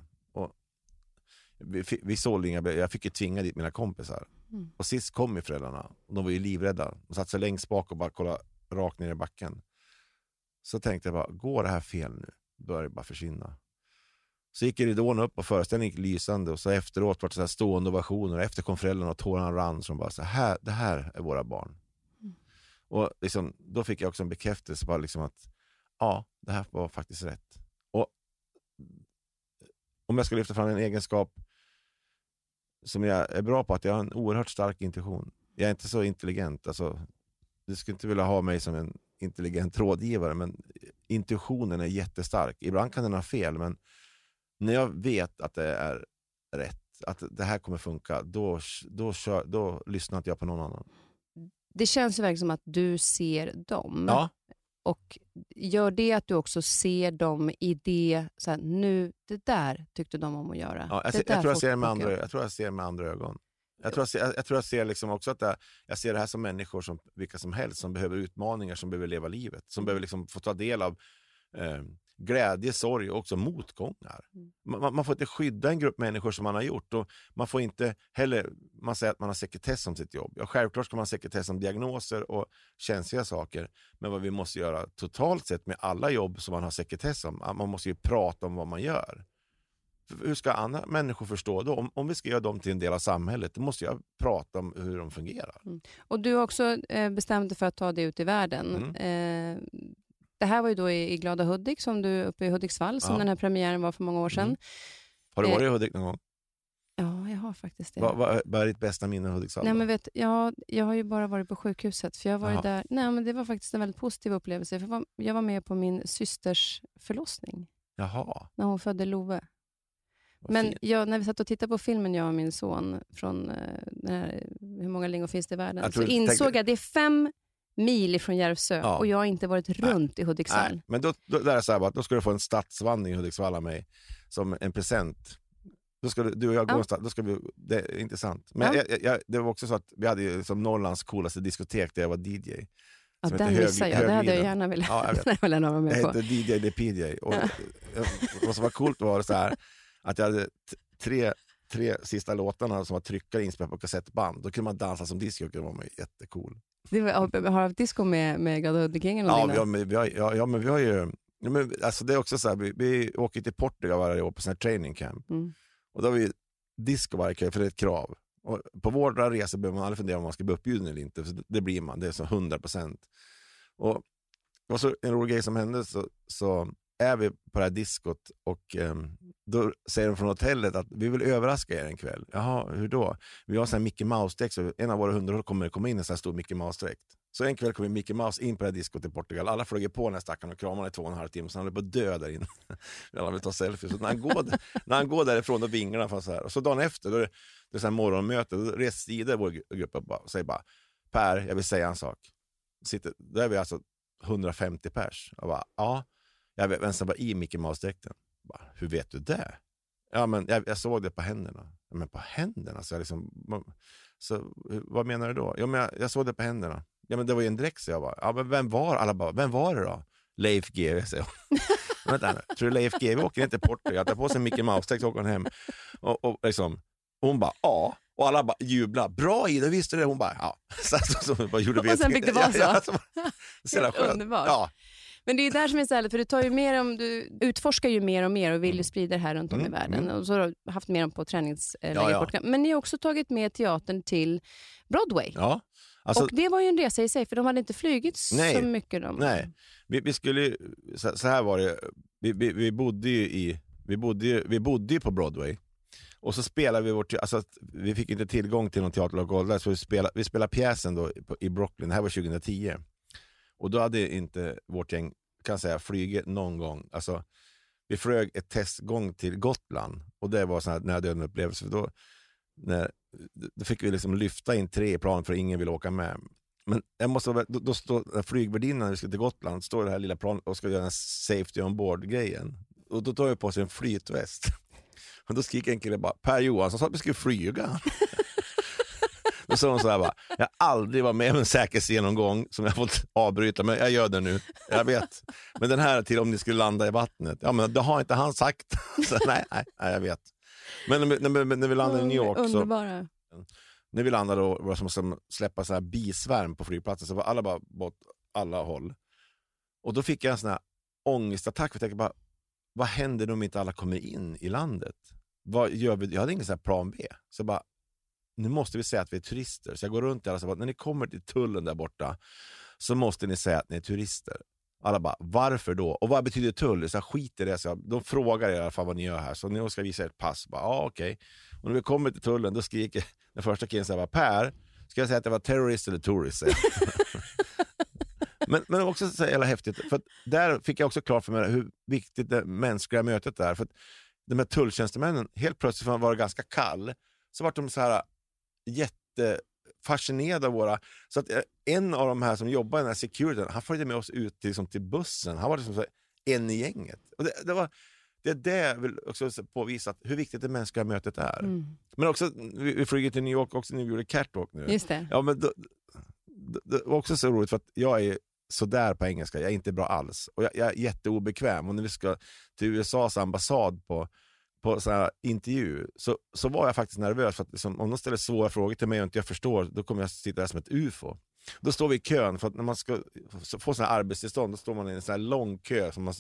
Vi, sålde inga Jag fick ju tvinga dit mina kompisar. Mm. Och sist kom ju föräldrarna. De var ju livrädda. De satt sig längst bak och bara kollade rakt ner i backen. Så tänkte jag bara, går det här fel nu? började bara försvinna. Så gick ridån upp och föreställningen gick lysande och så efteråt var det så här stående ovationer. Efter kom föräldrarna och tårarna rann. De bara, så här, det här är våra barn. Mm. Och liksom, Då fick jag också en bekräftelse på liksom att ja, det här var faktiskt rätt. Om jag ska lyfta fram en egenskap som jag är bra på, att jag har en oerhört stark intuition. Jag är inte så intelligent. Alltså, du skulle inte vilja ha mig som en intelligent rådgivare, men intuitionen är jättestark. Ibland kan den ha fel, men när jag vet att det är rätt, att det här kommer funka, då, då, kör, då lyssnar inte jag på någon annan.
Det känns ju verkligen som att du ser dem.
Ja.
Och gör det att du också ser dem i det, så här, nu, det där tyckte de om att göra.
Ja, jag, ser, jag, tror jag, ser med andra, jag tror jag ser med andra ögon. Jag tror jag ser, jag, tror jag ser liksom också att det, jag ser det här som människor, som vilka som helst, som behöver utmaningar, som behöver leva livet, som behöver liksom få ta del av eh, glädje, sorg och också motgångar. Mm. Man, man, får inte skydda en grupp människor som man har gjort. Och man får inte heller, man säger att man har sekretess om sitt jobb. Ja, självklart ska man ha sekretess om diagnoser och känsliga saker. Men vad vi måste göra totalt sett med alla jobb som man har sekretess om, man måste ju prata om vad man gör. Hur ska andra människor förstå då? Om, om vi ska göra dem till en del av samhället, då måste jag prata om hur de fungerar. Mm.
Och Du har också eh, bestämt dig för att ta det ut i världen. Mm. Eh, det här var ju då i, i Glada Hudik, som du uppe i Hudiksvall, som ja. den här premiären var för många år sedan. Mm.
Har du varit i eh, Hudik någon gång?
Ja, jag har faktiskt det.
Vad va, va är ditt bästa minne av Hudiksvall?
Nej, men vet, ja, jag har ju bara varit på sjukhuset. För jag var där, nej, men Det var faktiskt en väldigt positiv upplevelse. För jag, var, jag var med på min systers förlossning.
Jaha.
När hon födde Love. Men jag, när vi satt och tittade på filmen, jag och min son, från uh, här, Hur många lingon finns det i världen? Så insåg tänkte... jag att det är fem mil ifrån Järvsö ja. och jag har inte varit runt Nej. i Hudiksvall. Nej.
Men då, då, där är så här, då ska du få en stadsvandring i Hudiksvall av mig som en present. Då ska du, du och jag gå ja. då ska vi, det är intressant. Men ja. jag, jag, det var också så att vi hade ju som Norrlands coolaste diskotek där jag var DJ.
Ja, den missade jag. Det hade jag gärna velat, ja, jag velat vara med
på. Det hette DJ the PJ. Och, vad som var coolt var så här, att jag hade tre, tre sista låtarna som var tryckare inspelade på kassettband. Då kunde man dansa som disco, det var man jättecool.
Det var, har du haft disco med, med Glada Hudik-gängen?
Ja, vi har, vi har, ja, ja, men vi har ju... Ja, men, alltså det är också så här, vi, vi åker till Portugal varje år på sån här training camp. Mm. Och då har vi disco varje kväll, för det är ett krav. Och på våra resor behöver man aldrig fundera om man ska bli uppbjuden eller inte, för det blir man. Det är så 100 procent. Och, och så en rolig grej som hände, så, så är vi på det här diskot och um, då säger de från hotellet att vi vill överraska er en kväll. Jaha, hur då? Vi har en Mickey Mouse-dräkt, så en av våra hundar kommer komma in i en sån här stor Mickey Mouse-dräkt. Så en kväll kommer Mickey Mouse in på det här diskot i Portugal. Alla flög på den här stackaren och kramade i två och en halv timme, så han höll på att dö där inne. Alla vill ta selfies. Så när, han går, när han går därifrån, då vinglar han så här. Och så dagen efter, då är det, det är så här morgonmöte, då reser Sida, vår grupp, och säger bara Per, jag vill säga en sak. Sitter, då är vi alltså 150 pers. Och bara, ja, jag som var i Mickey Mouse-dräkten. Hur vet du det? Ja, men jag, jag såg det på händerna. Ja, men på händerna? Så jag liksom, så, vad menar du då? Ja, men jag, jag såg det på händerna. Ja, men det var ju en dräkt, så jag bara. Ja, men vem var Alla bara, vem var det då? Leif GW, säger hon. Vänta, nu, tror du Leif GW åker inte till Portugal, tar på sig Mickey Mouse-text och åker hem. Och, och, liksom, och hon bara, ja. Och alla bara jublar. Bra Ida, visste du det? Hon bara, ja. Så, så, så, bara gjorde
Och sen fick det vara så.
Ja, ja, så, så
Helt underbart.
Ja,
Men det är där som är så härligt, för du, tar ju mer om, du utforskar ju mer och mer och vill ju sprida det här runt om
Mm,
i världen. Och så har du haft med dem på träningsläger
Ja,
i
ja.
Portugal. Men ni har också tagit med teatern till Broadway.
ja. Alltså,
och det var ju en resa i sig, för de hade inte flugit
Nej.
så mycket. De.
Nej, vi, vi skulle ju- så, så här var det, vi, vi, vi bodde ju i, vi bodde ju, vi bodde ju på Broadway. Och så spelade vi vårt, alltså vi fick inte tillgång till någon teaterlokal där, så vi spelade, vi spelade pjäsen då i Brooklyn, det här var 2010. Och då hade inte vårt gäng, kan säga, flugit någon gång. Alltså, vi flög ett testgång till Gotland och det var sån här nära döden upplevelse. För då, när, då fick vi liksom lyfta in tre i plan för ingen ville åka med. Men jag måste, då, då står flygvärdinnan när vi ska till Gotland, står det här lilla planet och ska göra den här safety on board-grejen. Och då tar jag på sig en flytväst. Och då skriker en kille bara, Per Johansson sa att vi skulle flyga. Då sa hon så här bara, jag har aldrig varit med om en säkerhetsgenomgång som jag fått avbryta, men jag gör det nu. Jag vet. Men den här till om ni skulle landa i vattnet, ja men det har inte han sagt. Så, nej, nej, nej, jag vet. Men när vi, när när vi landade i New York så,
Underbara.
när vi landade då var som som släppa så här bisvärm på flygplatsen, så var alla bara bort alla håll. Och då fick jag en sån här ångestattack, för jag tänkte bara, vad händer om inte alla kommer in i landet? Vad gör vi? Jag hade ingen här plan B. Så jag bara, nu måste vi säga att vi är turister. Så jag går runt där och säger, när ni kommer till tullen där borta, så måste ni säga att ni är turister. Alla bara, varför då? Och vad betyder tull? Så jag skit i det. Så jag, de frågar i alla fall vad ni gör här, så ni ska visa ert pass. Bara, ah, okej. Och när vi kommer till tullen, då skriker den första killen så här, Per, ska jag säga att jag var terrorist eller tourist? men, men också så jävla häftigt, för att där fick jag också klart för mig hur viktigt det mänskliga mötet är. För att de här tulltjänstemännen, helt plötsligt från att vara ganska kall, så vart de så här jättefascinerade av våra... Så att eh, en av de här som jobbar i den här securityn, han följde med oss ut till, liksom, till bussen. Han var liksom så en i gänget. Och det, det, var, det är det jag vill också påvisa, att hur viktigt det mänskliga mötet är.
Mm.
Men också, vi, vi flyger till New York också när vi gjorde catwalk nu.
Just det.
Ja, men då, det var också så roligt för att jag är sådär på engelska, jag är inte bra alls. Och jag, jag är jätteobekväm. Och när vi ska till USAs ambassad på, på sån här intervju så, så var jag faktiskt nervös. för att liksom, Om de ställer svåra frågor till mig och inte jag förstår, då kommer jag sitta där som ett ufo. Då står vi i kön, för att när man ska få såna här arbetstillstånd, då står man i en sån här lång kö. Som man,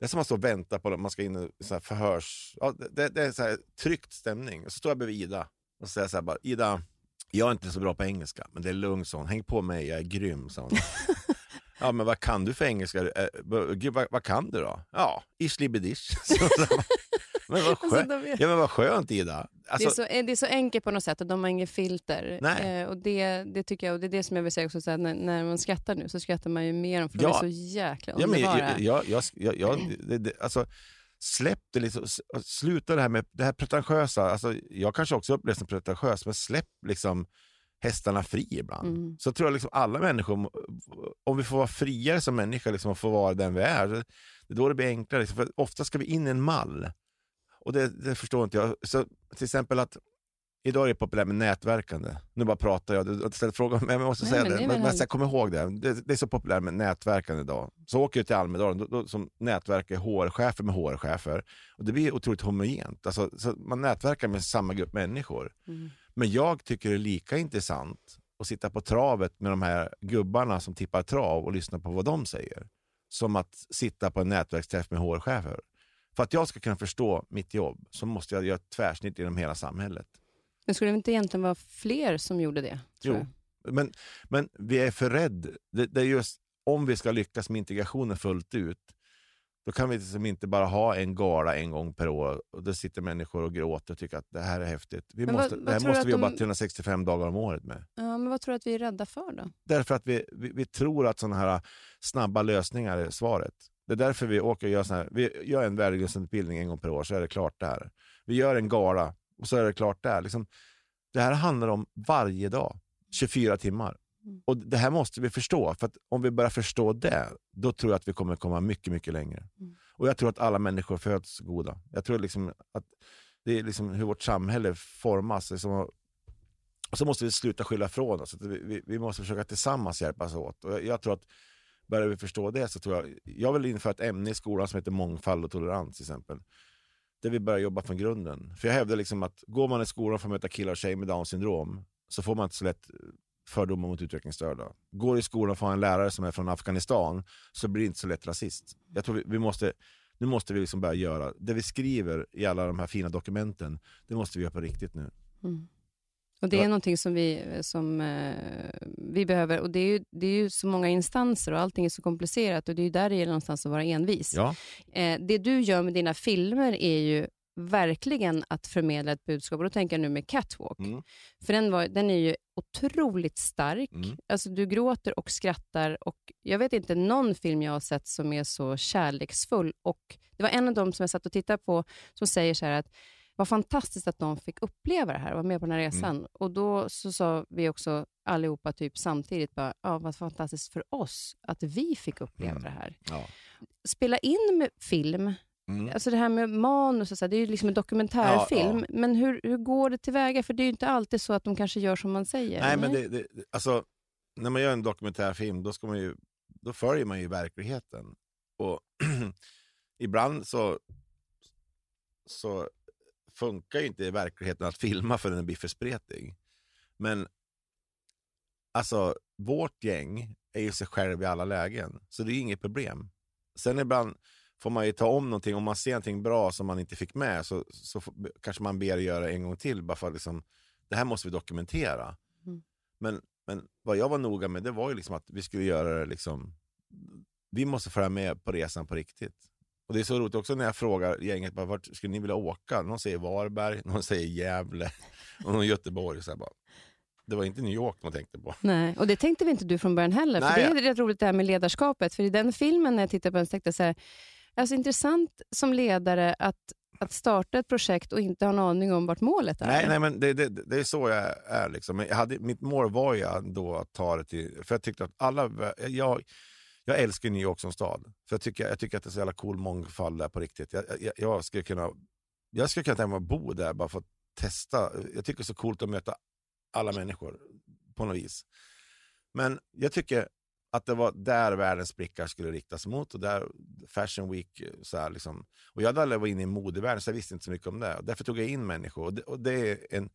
det är som att man står och väntar på att man ska in i sån här förhörs... Ja, det, det är en sån här tryckt stämning. Och så står jag bredvid Ida och säger så här bara, Ida, jag är inte så bra på engelska, men det är lugnt, hon. Häng på mig, jag är grym, sa hon. ja, men vad kan du för engelska? Eh, vad- Gud, vad, vad kan du då? Ja, ish-libbidish. Så- så- men vad
Alltså,
skönt.
de vet-
Ja, men vad skönt, Ida. Alltså,
det, är så, det är så enkelt på något sätt och de har inget filter. Eh, och det, det tycker jag, och det är det som jag vill säga också, så här, när, när man skrattar nu så skrattar man ju mer om för
Ja.
de är så jäkla
Ja, men
underbara.
jag, jag, jag, jag, det, det, alltså, släpp det lite, s- sluta det här med det här pretentiösa. Alltså, jag kanske också upplevs som pretentiös, men släpp liksom hästarna fri ibland.
Mm.
Så tror jag liksom alla människor, om vi får vara friare som människor liksom, och få vara den vi är, det är då det blir enklare. Liksom, för ofta ska vi in i en mall. Och det, det förstår inte jag. Så, till exempel att Idag är det populärt med nätverkande. Nu bara pratar jag. Du ställt frågan, men jag måste
Nej,
säga
men
det. Men, men jag kommer ihåg det. det. Det är så populärt med nätverkande idag. Så åker jag till Almedalen då, då, som nätverkar HR-chefer med HR-chefer. Och det blir otroligt homogent. Alltså, så man nätverkar med samma grupp människor.
Mm.
Men jag tycker det är lika intressant att sitta på travet med de här gubbarna som tippar trav och lyssna på vad de säger. Som att sitta på en nätverksträff med HR-chefer. För att jag ska kunna förstå mitt jobb så måste jag göra ett tvärsnitt genom hela samhället.
Men skulle det inte egentligen vara fler som gjorde det?
Jo.
jag?
Men, men vi är för rädd. Det, det är just om vi ska lyckas med integrationen fullt ut, då kan vi liksom inte bara ha en gala en gång per år och då sitter människor och gråter och tycker att det här är häftigt. Vi
Men vad-
måste,
vad
det här måste vi jobba
de-
365 dagar om året med.
Ja, men vad tror du att vi är rädda för då?
Därför att vi, vi, vi tror att sådana här snabba lösningar är svaret. Det är därför vi åker och gör, här, vi gör en värdegrundsutbildning en gång per år, så är det klart där. Vi gör en gala och så är det klart där. Liksom, det här handlar om varje dag, 24 timmar.
Mm.
Och Det här måste vi förstå, för att om vi börjar förstå det, då tror jag att vi kommer komma mycket, mycket längre.
Mm.
Och Jag tror att alla människor föds goda. Jag tror liksom att det är liksom hur vårt samhälle formas. Liksom, och så måste vi sluta skylla ifrån oss. Vi, vi, vi måste försöka tillsammans hjälpas åt. Och jag, jag tror att börjar vi förstå det så tror jag, jag vill införa ett ämne i skolan som heter mångfald och tolerans till exempel. Där vi börjar jobba från grunden. För jag hävdar liksom att går man i skolan för att möta killar och tjejer med down syndrom så får man inte så lätt fördomar mot utvecklingsstörda. Går i skolan för att ha en lärare som är från Afghanistan så blir det inte så lätt rasist. Jag tror vi, vi måste, nu måste vi liksom börja göra, det vi skriver i alla de här fina dokumenten, det måste vi göra på riktigt nu.
Mm. Och Det är någonting som vi, som, eh, vi behöver. Och det är, ju, det är ju så många instanser och allting är så komplicerat och det är ju där det gäller någonstans att vara envis.
Ja.
Eh, det du gör med dina filmer är ju verkligen att förmedla ett budskap. Och då tänker jag nu med Catwalk. Mm. För den, var, den är ju otroligt stark. Mm. Alltså, du gråter och skrattar. Och jag vet inte någon film jag har sett som är så kärleksfull. Och Det var en av dem som jag satt och tittade på som säger så här att vad fantastiskt att de fick uppleva det här och vara med på den här mm. resan. Mm. Och Då så sa vi också allihopa typ samtidigt, bara, ja, vad fantastiskt för oss att vi fick uppleva mm. det här.
Ja.
Spela in med film, Mm. Alltså det här med manus, och så, det är ju liksom en dokumentärfilm. Ja, ja. Men hur, hur går det tillväga? För det är ju inte alltid så att de kanske gör som man säger.
Nej, men det, det, alltså, när man gör en dokumentärfilm, då, ska man ju, då följer man ju verkligheten. Och ibland så, så funkar ju inte i verkligheten att filma för den blir för spretig. Men alltså, vårt gäng är ju sig själv i alla lägen, så det är inget problem. Sen ibland får man ju ta om någonting. Om man ser någonting bra som man inte fick med så, så kanske man ber göra en gång till. Bara för att liksom, det här måste vi dokumentera. Mm. Men, men vad jag var noga med det var ju liksom att vi skulle göra det liksom, vi måste följa med på resan på riktigt. Och Det är så roligt också när jag frågar gänget bara, vart skulle ni vilja åka? Någon säger Varberg, någon säger Gävle och någon Göteborg. Så bara, det var inte New York man tänkte på.
Nej, och det tänkte vi inte du från början heller. Nej, för Det är rätt roligt det här med ledarskapet. För i den filmen, när jag tittade på den, så tänkte jag så här, Alltså intressant som ledare att, att starta ett projekt och inte ha en aning om vart målet är.
Nej, nej men det, det, det är så jag är. Liksom. Jag hade, mitt mål var ju då att ta det till... För jag tyckte att alla... Jag, jag älskar New York som stad. För jag tycker, jag tycker att det är så jävla cool mångfald där på riktigt. Jag, jag, jag skulle kunna, jag skulle kunna tänka mig att bo där bara för att testa. Jag tycker det är så coolt att möta alla människor på något vis. Men jag tycker att det var där världens blickar skulle riktas mot. Och där Fashion Week, så här, liksom. och jag hade aldrig varit inne i modevärlden så jag visste inte så mycket om det. Och därför tog jag in människor. Och det, och det är en,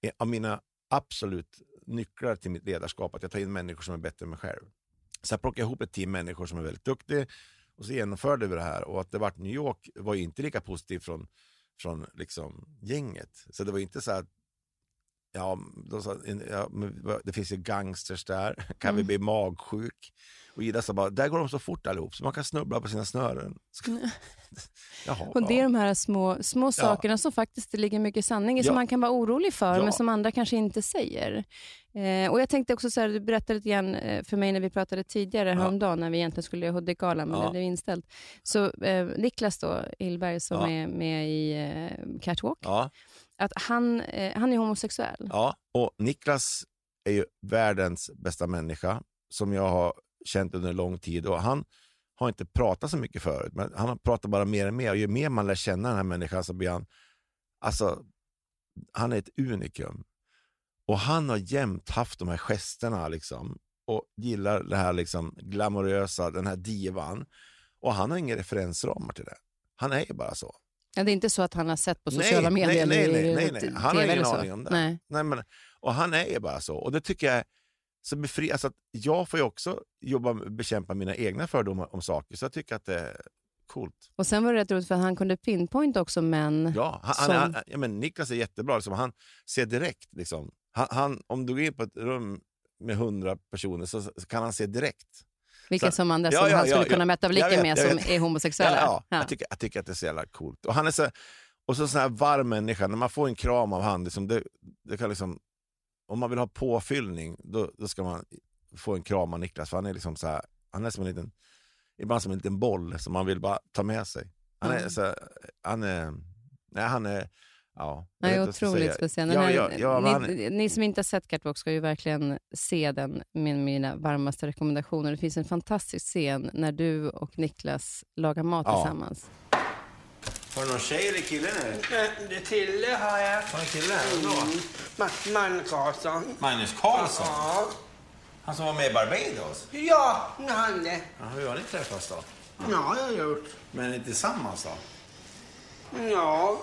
en, av mina absolut nycklar till mitt ledarskap, att jag tar in människor som är bättre än mig själv. Så jag plockade ihop ett team människor som är väldigt duktiga och så genomförde vi det här. Och att det vart New York var ju inte lika positivt från, från liksom gänget. Så det var inte så att Ja, de sa, ja, det finns ju gangsters där, kan mm. vi bli magsjuk? Och Ida sa bara, där går de så fort allihop så man kan snubbla på sina snören.
Jaha, och det är de här små, små sakerna ja. som faktiskt det ligger mycket sanning i, ja. som man kan vara orolig för, ja. men som andra kanske inte säger. Eh, och Jag tänkte också, så här, du berättade lite grann eh, för mig när vi pratade tidigare ja. häromdagen, när vi egentligen skulle göra Hudik-galan, men det blev inställt. Så eh, Niklas då, Ilberg, som är med i eh, Catwalk, att han, eh, han är homosexuell.
Ja, och Niklas är ju världens bästa människa som jag har känt under lång tid. Och Han har inte pratat så mycket förut, men han har pratat bara mer och mer. Och ju mer man lär känna den här människan så blir han... Alltså, han är ett unikum. Och han har jämt haft de här gesterna liksom, och gillar det här liksom, glamorösa, den här divan. Och han har inga referensramar till det. Han är ju bara så.
Ja, det är inte så att han har sett på sociala
nej,
medier?
Nej, nej, nej, nej, han har ingen aning om det. Nej. Nej, men, och han är ju bara så. Och det tycker jag så befri, alltså att jag får ju också jobba bekämpa mina egna fördomar om saker, så jag tycker att det är coolt.
Och sen var det rätt roligt för han kunde pinpointa också män.
Ja, han, som... han, ja men Niklas är jättebra. Liksom, han ser direkt. Liksom. Han, han, om du går in på ett rum med hundra personer så, så, kan han se direkt.
Vilka som andra ja, som ja, han skulle ja, kunna mäta blicken med som är homosexuella.
Ja, Jag, tycker, jag tycker att det är så jävla coolt. Och han är så, och så sån här varm människa, när man får en kram av han, liksom, det, det kan liksom, om man vill ha påfyllning, då, då ska man få en kram av Niklas. För han är liksom så här, han är som en liten, ibland som en liten boll som man vill bara ta med sig. Han är, mm. så, han är, nej, han är Ja,
det är otroligt speciell. Ja, ja, ja, ni, han... ni, som inte har sett Catwalk ska ju verkligen se den med mina varmaste rekommendationer. Det finns en fantastisk scen när du och Niklas lagar mat tillsammans.
Har du någon tjej eller kille nu?
Det är Tille har jag.
Har du kille här? Mm.
Magnus Karlsson.
Magnus Karlsson?
Ja.
Han som var med i Barbados?
Ja, han det.
Ja, hur har ni träffats då?
Ja, jag har gjort.
Men tillsammans då?
Ja.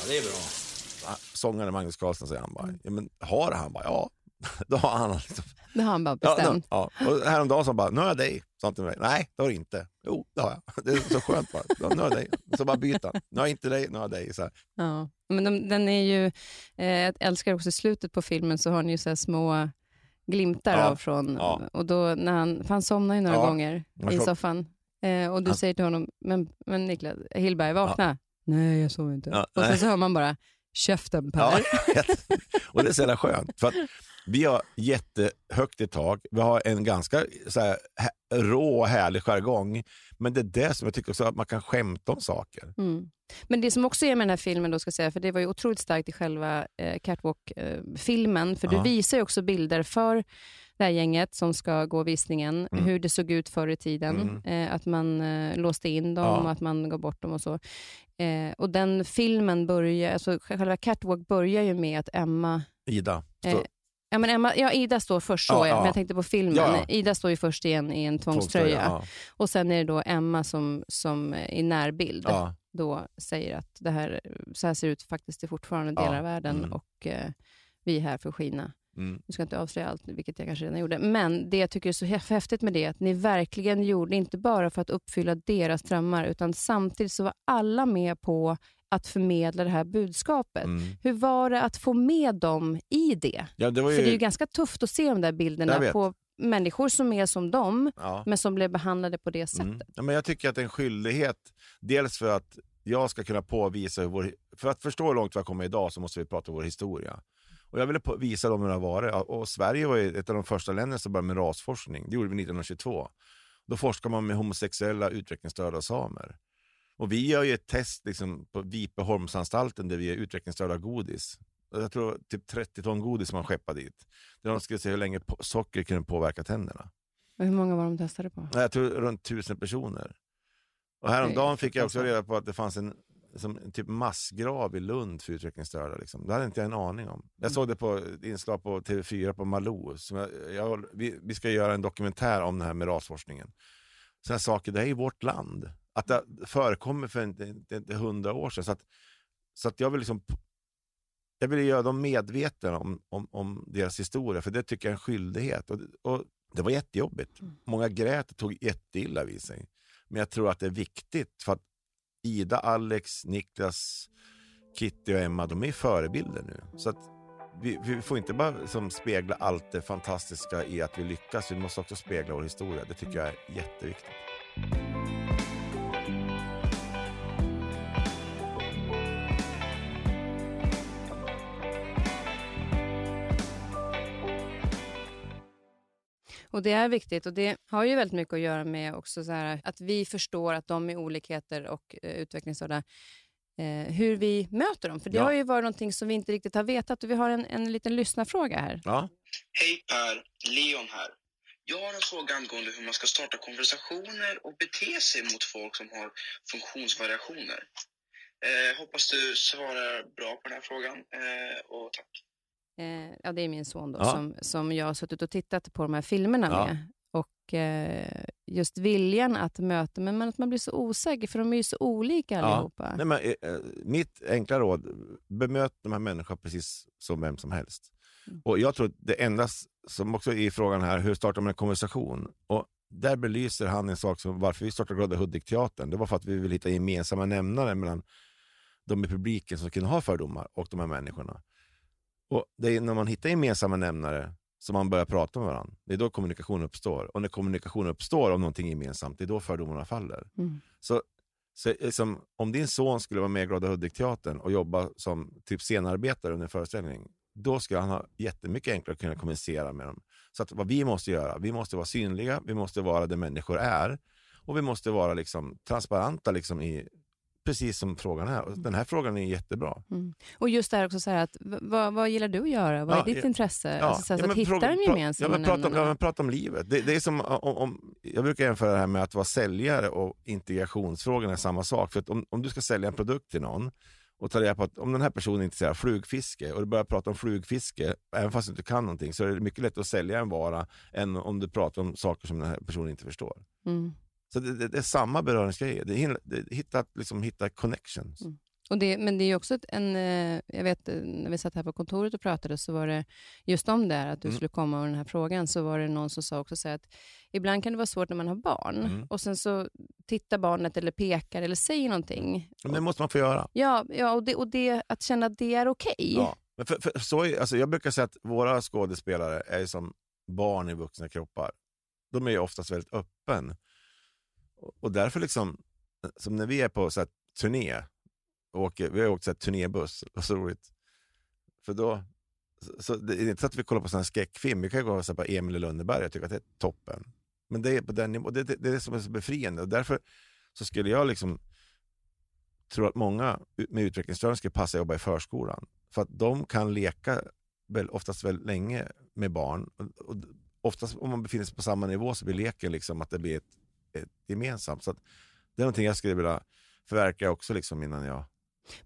Ja, det är bra. Sångaren Magnus Carlsson säger han bara, ja, men har han? bara, ja. Då har han liksom,
Det har han bara
ja,
bestämt.
då, ja. Och häromdagen sa han bara, nu har jag dig. Sa han till mig, nej det har du inte. Jo, det har jag. Det är så skönt bara. Ja, nu har jag dig. Så bara byta. Nu har jag inte dig, nu har jag dig. Så här.
Ja. Men de, den är ju, eh, jag älskar också i slutet på filmen så har ni ju så här små glimtar
Ja.
av från,
Ja.
och då när han, för han somnar ju några
Ja.
gånger i soffan. Eh, och du
Han-
säger till honom, men, men Niklas, Hillberg, vakna. Nej, jag sover inte.
Ja,
och sen så hör man bara, käften Per.
Ja, och det är så jävla skönt. För att vi har jättehögt i tak, vi har en ganska så här, hä- rå och härlig jargong. Men det är det som jag tycker också, att man kan skämta om saker.
Mm. Men det som också är med den här filmen, då ska säga, för det var ju otroligt starkt i själva eh, Catwalk-filmen, för
Ja.
du visar ju också bilder för det här gänget som ska gå visningen,
Mm.
hur det såg ut förr i tiden,
Mm.
eh, att man eh, låste in dem
Ja.
och att man gav bort dem och så. Eh, och den filmen börjar, alltså själva Catwalk börjar ju med att Emma
Ida.
Eh, Ja, men Emma, ja, Ida står först, så
Ja,
ja,
ja.
men jag tänkte på filmen.
Ja.
Ida står ju först igen i en tvångströja.
Ja.
Och sen är det då Emma som, som i närbild då säger att det här, så här ser det ut faktiskt i fortfarande delar av världen
mm.
och eh, vi är här för att skina.
Mm.
Nu ska jag inte avslöja allt, vilket jag kanske redan gjorde. Men det jag tycker är så häf- häftigt med det är att ni verkligen gjorde, inte bara för att uppfylla deras drömmar, utan samtidigt så var alla med på att förmedla det här budskapet.
Mm.
Hur var det att få med dem i det?
Ja, det ju,
För det är ju ganska tufft att se de där bilderna på människor som är som dem,
ja.
men som blev behandlade på det sättet.
Mm. Ja, men jag tycker att det är en skyldighet, dels för att jag ska kunna påvisa hur vår, för att förstå hur långt vi har kommit idag så måste vi prata om vår historia. Och jag ville visa dem hur det har varit. Och Sverige var ett av de första länderna som började med rasforskning. Det gjorde vi 1922. Då forskar man med homosexuella utvecklingsstörda och samer. Och vi gör ju ett test liksom, på Vipeholmsanstalten där vi ger utvecklingsstörda godis. Jag tror typ 30 ton godis man skeppar dit. Där de skulle se hur länge socker kunde påverka tänderna.
Och hur många var de testade på?
Jag tror runt tusen personer. Och häromdagen fick jag också reda på att det fanns en, som typ massgrav i Lund för utvecklingsstörda. Liksom. Det hade inte jag en aning om. Jag såg det på inslag på TV4 på Malou. Som jag, jag, vi, vi ska göra en dokumentär om det här med rasforskningen. Sådana saker, det är i vårt land. Att det förekommer för inte, inte, inte hundra år sedan. Så att, så att jag vill liksom jag vill göra dem medvetna om, om, om deras historia, för det tycker jag är en skyldighet. Och, och det var jättejobbigt. Många grät och tog jätteilla vid sig. Men jag tror att det är viktigt för att Ida, Alex, Niklas, Kitty och Emma, de är förebilder nu. Så att vi, vi får inte bara som spegla allt det fantastiska i att vi lyckas, vi måste också spegla vår historia. Det tycker jag är jätteviktigt.
Och Det är viktigt och det har ju väldigt mycket att göra med också så här, att vi förstår att de är olikheter och eh, utvecklingsstörda, eh, hur vi möter dem. För det
Ja.
har ju varit någonting som vi inte riktigt har vetat och vi har en, en liten lyssnarfråga här.
Ja,
Hej Per, Leon här. Jag har en fråga angående hur man ska starta konversationer och bete sig mot folk som har funktionsvariationer. Eh, hoppas du svarar bra på den här frågan eh, och tack.
Eh, ja, det är min son då,
Ja.
som, som jag har suttit och tittat på de här filmerna
Ja.
med. Och eh, just viljan att möta, men att man blir så osäker, för de är ju så olika
Ja.
allihopa.
Nej, men, eh, eh, mitt enkla råd, bemöt de här människorna precis som vem som helst.
Mm.
Och Jag tror att det enda som också är i frågan här, hur startar man en konversation? Och där belyser han en sak som varför vi startade Glada Hudik-teatern. Det var för att vi vill hitta gemensamma nämnare mellan de i publiken som kunde ha fördomar och de här människorna. Och Det är när man hittar gemensamma nämnare som man börjar prata med varandra. Det är då kommunikation uppstår. Och när kommunikation uppstår om någonting gemensamt, det är då fördomarna faller.
Mm.
Så, så liksom, om din son skulle vara med i Glada Hudik-teatern och jobba som typ scenarbetare under en föreställning, då skulle han ha jättemycket enklare att kunna kommunicera med dem. Så att vad vi måste göra, vi måste vara synliga, vi måste vara där människor är och vi måste vara liksom transparenta liksom i, precis som frågan är. Den här frågan är jättebra.
Mm. Och just det här också, så här att, vad, vad gillar du att göra? Vad är
Ja,
ditt
ja,
intresse? alltså, så här, så att hitta
fråga-
en
pra-
gemensam
ja, prata, ja, men prata om livet. Det, det är som om, om, jag brukar jämföra det här med att vara säljare och integrationsfrågan är samma sak. För att om, om du ska sälja en produkt till någon och ta reda på att om den här personen är intresserad av flugfiske och du börjar prata om flugfiske, även fast du inte kan någonting, så är det mycket lättare att sälja en vara än om du pratar om saker som den här personen inte förstår.
Mm.
Så det, det, det är samma beröringsgrejer. Det det, hitta, liksom, hitta connections.
Mm. Och det, men det är också en, eh, jag vet eh, när vi satt här på kontoret och pratade så var det just om det här att du
Mm.
skulle komma med den här frågan så var det någon som sa också så att ibland kan det vara svårt när man har barn
Mm.
och sen så tittar barnet eller pekar eller säger någonting.
Men det måste man få göra.
Ja, ja och, det, och det, att känna att det är okej.
Ja. Men för, för, så är, alltså jag brukar säga att våra skådespelare är som barn i vuxna kroppar. De är ju oftast väldigt öppen. Och, därför, liksom, som när vi är på så här, turné, åker, vi har åkt så här, turnébuss, det var så roligt. För då, så, så det är inte så att vi kollar på sån här skräckfilm, vi kan ju gå och se på Emil i Lönneberga och tycka att det är toppen. Men det är på den nivån, det, det, det är det som är så befriande. Och därför så skulle jag liksom tro att många med utvecklingsstörning skulle passa att jobba i förskolan. För att de kan leka väl, oftast väldigt länge med barn. Och, och oftast om man befinner sig på samma nivå så blir leken liksom att det blir ett gemensamt. Så det är någonting jag skulle vilja förverka också liksom innan jag...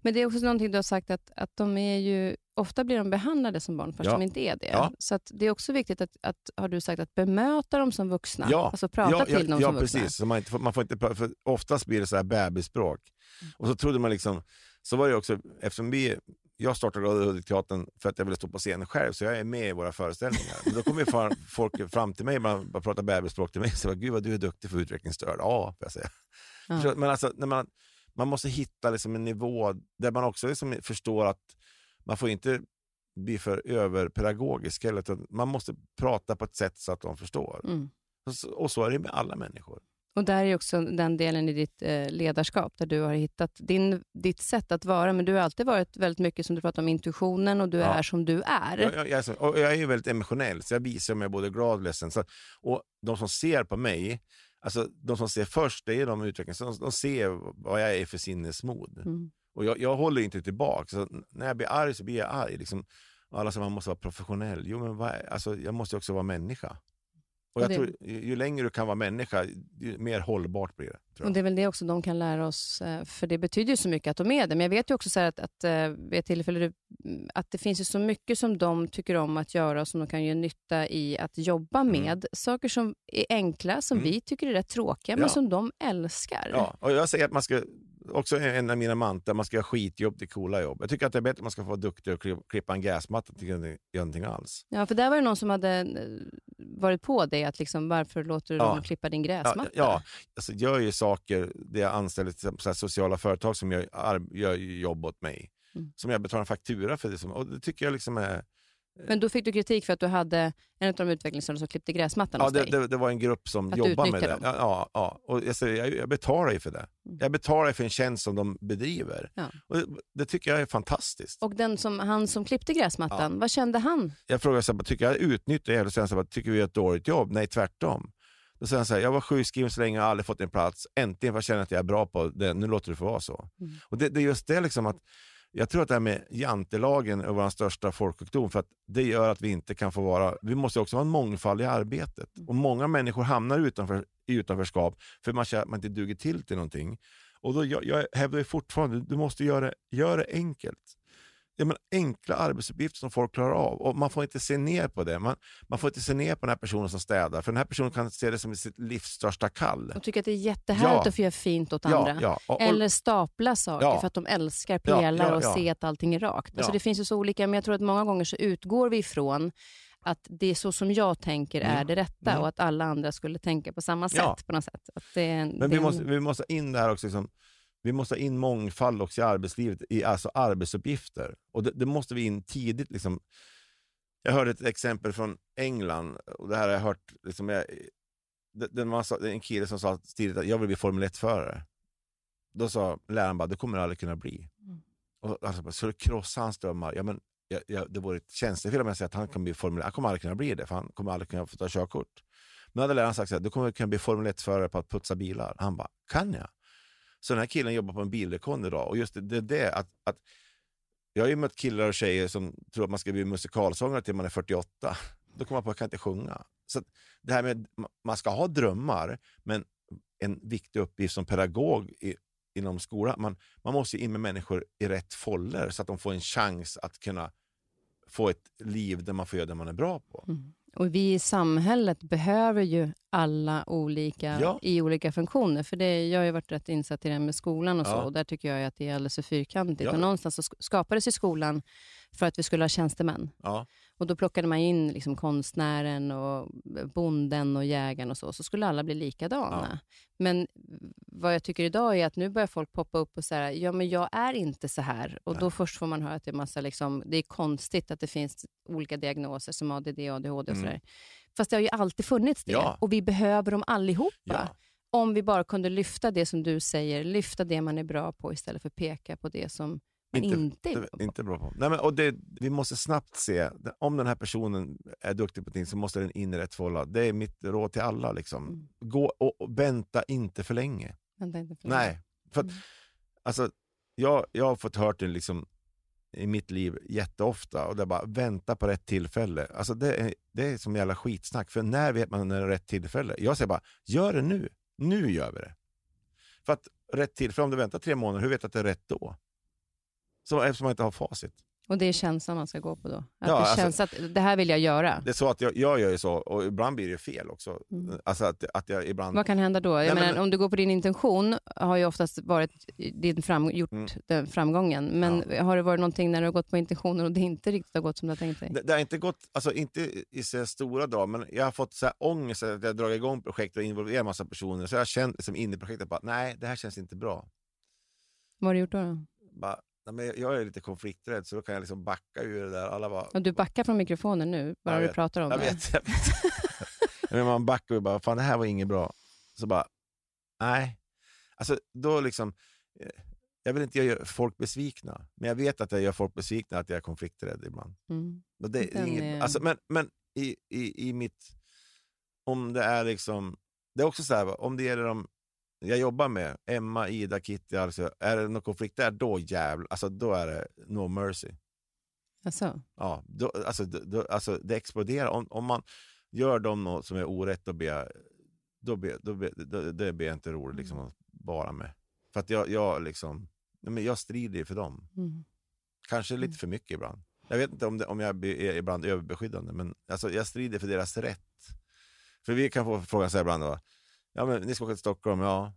Men det är också någonting du har sagt att, att de är ju, ofta blir de behandlade som barn fast
Ja.
de inte är det.
Ja.
Så att det är också viktigt att, att, har du sagt, att bemöta dem som vuxna.
Ja,
Alltså prata
ja,
till dem
ja,
som
ja,
vuxna.
precis. Så man, inte man får inte, för oftast blir det så här bebisspråk.
Mm.
Och så trodde man liksom, så var det också, eftersom vi, jag startade Hudik-teatern för att jag ville stå på scenen själv, så jag är med i våra föreställningar. Men då kommer folk fram till mig och pratar bebisspråk till mig, så jag, gud vad du är duktig för utvecklingsstörd. Ja, får jag säga. Du? Men alltså, när man, man måste hitta liksom en nivå där man också liksom förstår att man får inte bli för överpedagogisk, heller, utan man måste prata på ett sätt så att de förstår.
Mm.
Och så, och så är det med alla människor.
Och där är också den delen i ditt eh, ledarskap, där du har hittat din, ditt sätt att vara. Men du har alltid varit väldigt mycket, som du pratar om, intuitionen och du
Ja.
är som du är.
Jag, jag, jag, är så- och jag är ju väldigt emotionell, så jag visar mig både glad och ledsen. Så, och de som ser på mig, alltså de som ser först, det är de utvecklings, de, de ser vad jag är för sinnesmod.
Mm.
Och jag, jag håller inte tillbaka. Så när jag blir arg så blir jag arg. Liksom. Alla säger man måste vara professionell. Jo, men vad, alltså, jag måste också vara människa. Och
Och
jag
det-
tror, ju, längre du kan vara människa, ju mer hållbart blir det.
Och. Det är väl det också de kan lära oss, eh, för det betyder ju så mycket att de är det. Men jag vet ju också så att, att eh, vid tillfälle mm, att det finns ju så mycket som de tycker om att göra och som de kan göra nytta i att jobba med. Saker som är enkla, som
Mm.
vi tycker är rätt tråkiga, men
Ja.
som de älskar.
Ja, och jag säger att man ska, också en av mina mantrar, man ska göra skitjobb till coola jobb. Jag tycker att det är bättre att man ska få vara duktig och kli- klippa en gräsmatta till att göra någonting alls.
Ja, för där var det någon som hade eh, varit på det, att liksom, varför låter du
Ja.
dem klippa din
Ja,
gräsmatta?
ja alltså, jag gör ju saker där jag anställer till exempel sociala företag som gör, gör jobb åt mig.
Mm.
Som jag betalar en faktura för. Det, som, och det tycker jag liksom är...
Men då fick du kritik för att du hade en av de utvecklingsstörda som klippte gräsmattan
Ja,
hos
det,
dig.
det, det var en grupp som
Att
jobbar med det.
dem.
Ja, ja, ja. Och jag, säger, jag, betalar ju för det.
Mm.
Jag betalar för en tjänst som de bedriver.
Ja.
Och det, det tycker jag är fantastiskt.
Och den som, han som klippte gräsmattan, vad kände han?
Jag frågar så här, tycker jag utnyttjar er? Säger han så här, tycker vi gör ett dåligt jobb? Nej, tvärtom. Då säger han så här, jag var sjukskriven så länge och har aldrig fått en plats. Äntligen får jag känna att jag är bra på det. Nu låter det få vara så.
Mm.
Och det, det är just det liksom att jag tror att det här med jantelagen är vår största folksjukdom för att det gör att vi inte kan få vara, vi måste också ha en mångfald i arbetet. Och många människor hamnar utanför, i utanförskap för man känner att man inte duger till till någonting. Och då, jag, jag hävdar fortfarande, du måste göra, göra det enkelt. Ja, men enkla arbetsuppgifter som folk klarar av. Och Man får inte se ner på det. Man, man får inte se ner på den här personen som städar, för den här personen kan se det som sitt livs största kall.
Och tycker att det är jättehärligt
Ja.
att få göra fint åt
Ja,
andra.
ja. Och, och,
Eller stapla saker för att de älskar pelare och se att allting är rakt. Alltså. Det finns ju så olika, men jag tror att många gånger så utgår vi ifrån att det är så som jag tänker är
Mm.
det rätta
Mm.
och att alla andra skulle tänka på samma sätt. På något sätt. Att det är,
Men
det
vi måste, vi måste in det här också. Liksom, vi måste ha in mångfald också i arbetslivet, i alltså arbetsuppgifter. Och det, det måste vi in tidigt. Liksom. Jag hörde ett exempel från England, och det här har jag hört. Liksom, jag, det, det var en det kille som sa tidigt att jag vill bli Formel 1-förare. Då sa läraren bara, det kommer du aldrig kunna bli.
Mm.
Och alltså, så du krossa hans drömmar? Ja, men, jag, jag, det vore ett tjänstefel om jag säger att han kan bli Formel 1. Han kommer aldrig kunna bli det, för han kommer aldrig kunna få ta körkort. Men hade läraren sagt här, du kommer kunna bli Formel 1-förare på att putsa bilar. Han bara, kan jag? Så den här killen jobbar på en bilrekond idag. Och just det, det, det att, att jag har ju mött killar och tjejer som tror att man ska bli musikalsångare till man är 48. Då kommer man på att jag kan inte sjunga. Så det här med, man ska ha drömmar, men en viktig uppgift som pedagog i, inom skolan. Man, man måste in med människor i rätt foller så att de får en chans att kunna få ett liv där man får göra det man är bra på.
Mm. Och vi i samhället behöver ju alla olika
Ja.
i olika funktioner. För det, jag har ju varit rätt insatt i det här med skolan och så.
Ja.
Och där tycker jag att det är alldeles för fyrkantigt.
Ja.
Och någonstans så sk- skapades ju skolan för att vi skulle ha tjänstemän.
Ja,
Och då plockade man in liksom konstnären och bonden och jägaren och så. Så skulle alla bli likadana. Men vad jag tycker idag är att nu börjar folk poppa upp och säga, ja men jag är inte så här. Och då först får man höra att det är massa, liksom, det är konstigt att det finns olika diagnoser som ADD, ADHD och
Mm.
sådär. Fast det har ju alltid funnits det.
Ja.
Och vi behöver dem allihopa.
ja.
Om vi bara kunde lyfta det som du säger, lyfta det man är bra på istället för att peka på det som
Inte-
inte,
inte bra på. Nej, men, och det, vi måste snabbt se, om den här personen är duktig på någonting så måste den in i rätt fålla. Det är mitt råd till alla. Liksom.
Mm.
Gå och, och vänta inte för länge.
Vänta inte för länge.
Nej, för att,
Mm.
alltså, jag, jag har fått hört det liksom i mitt liv jätteofta och det är bara vänta på rätt tillfälle. Alltså det är, det är som jävla skitsnack, för när vet man när det är rätt tillfälle? Jag säger bara, gör det nu. Nu gör vi det. För att rätt tillfälle, om du väntar tre månader, hur vet du att det är rätt då? Så, eftersom man inte har facit.
Och det är känslan man ska gå på då? Att
Ja,
det
alltså-
känns att det här vill jag göra.
Det är så att jag, jag gör ju så, och ibland blir det fel också.
Mm.
Alltså att, att jag ibland...
Vad kan hända då?
Nej, men-
menar, om du går på din intention, har ju oftast varit din fram, gjort
Mm.
den framgången. Men har det varit någonting när du har gått på intentionen och det inte riktigt har gått som du har tänkt dig?
Det, det har inte gått, alltså inte i så stora drag, men jag har fått så här ångest att jag dragit igång projekt och involverat massa personer. Så jag har känt liksom in i projektet att nej, det här känns inte bra.
Vad har du gjort då? då?
Bara, nej, men jag är lite konflikträdd så då kan jag liksom backa ur det där. Alla bara,
du backar från mikrofonen nu, bara du pratar om
jag
det.
vet, jag vet. man backar och bara, fan det här var inget bra. Så bara, nej. Alltså då liksom, eh, jag vill inte göra folk besvikna, men jag vet att jag gör folk besvikna att jag är konflikträdd ibland.
Mm.
Och det,
Den
inget,
är-
alltså, men men i, i, i mitt... Om det är liksom... Det är också så här, om det gäller de jag jobbar med, Emma, Ida, Kitty, alltså, är det någon konflikt där, då jävlar, alltså då är det no mercy.
Alltså,
Ja, då, alltså, då, alltså det exploderar. Om, om man gör dem något som är orätt, då blir jag, då blir, då blir, då, det blir jag inte roligt liksom, att vara med. För att jag, jag liksom, men jag strider ju för dem.
mm.
Kanske lite för mycket ibland. Jag vet inte om, det, om jag är ibland överbeskyddande, men alltså, jag strider för deras rätt. För vi kan få frågan så här ibland, då, ja men ni ska åka till Stockholm, ja.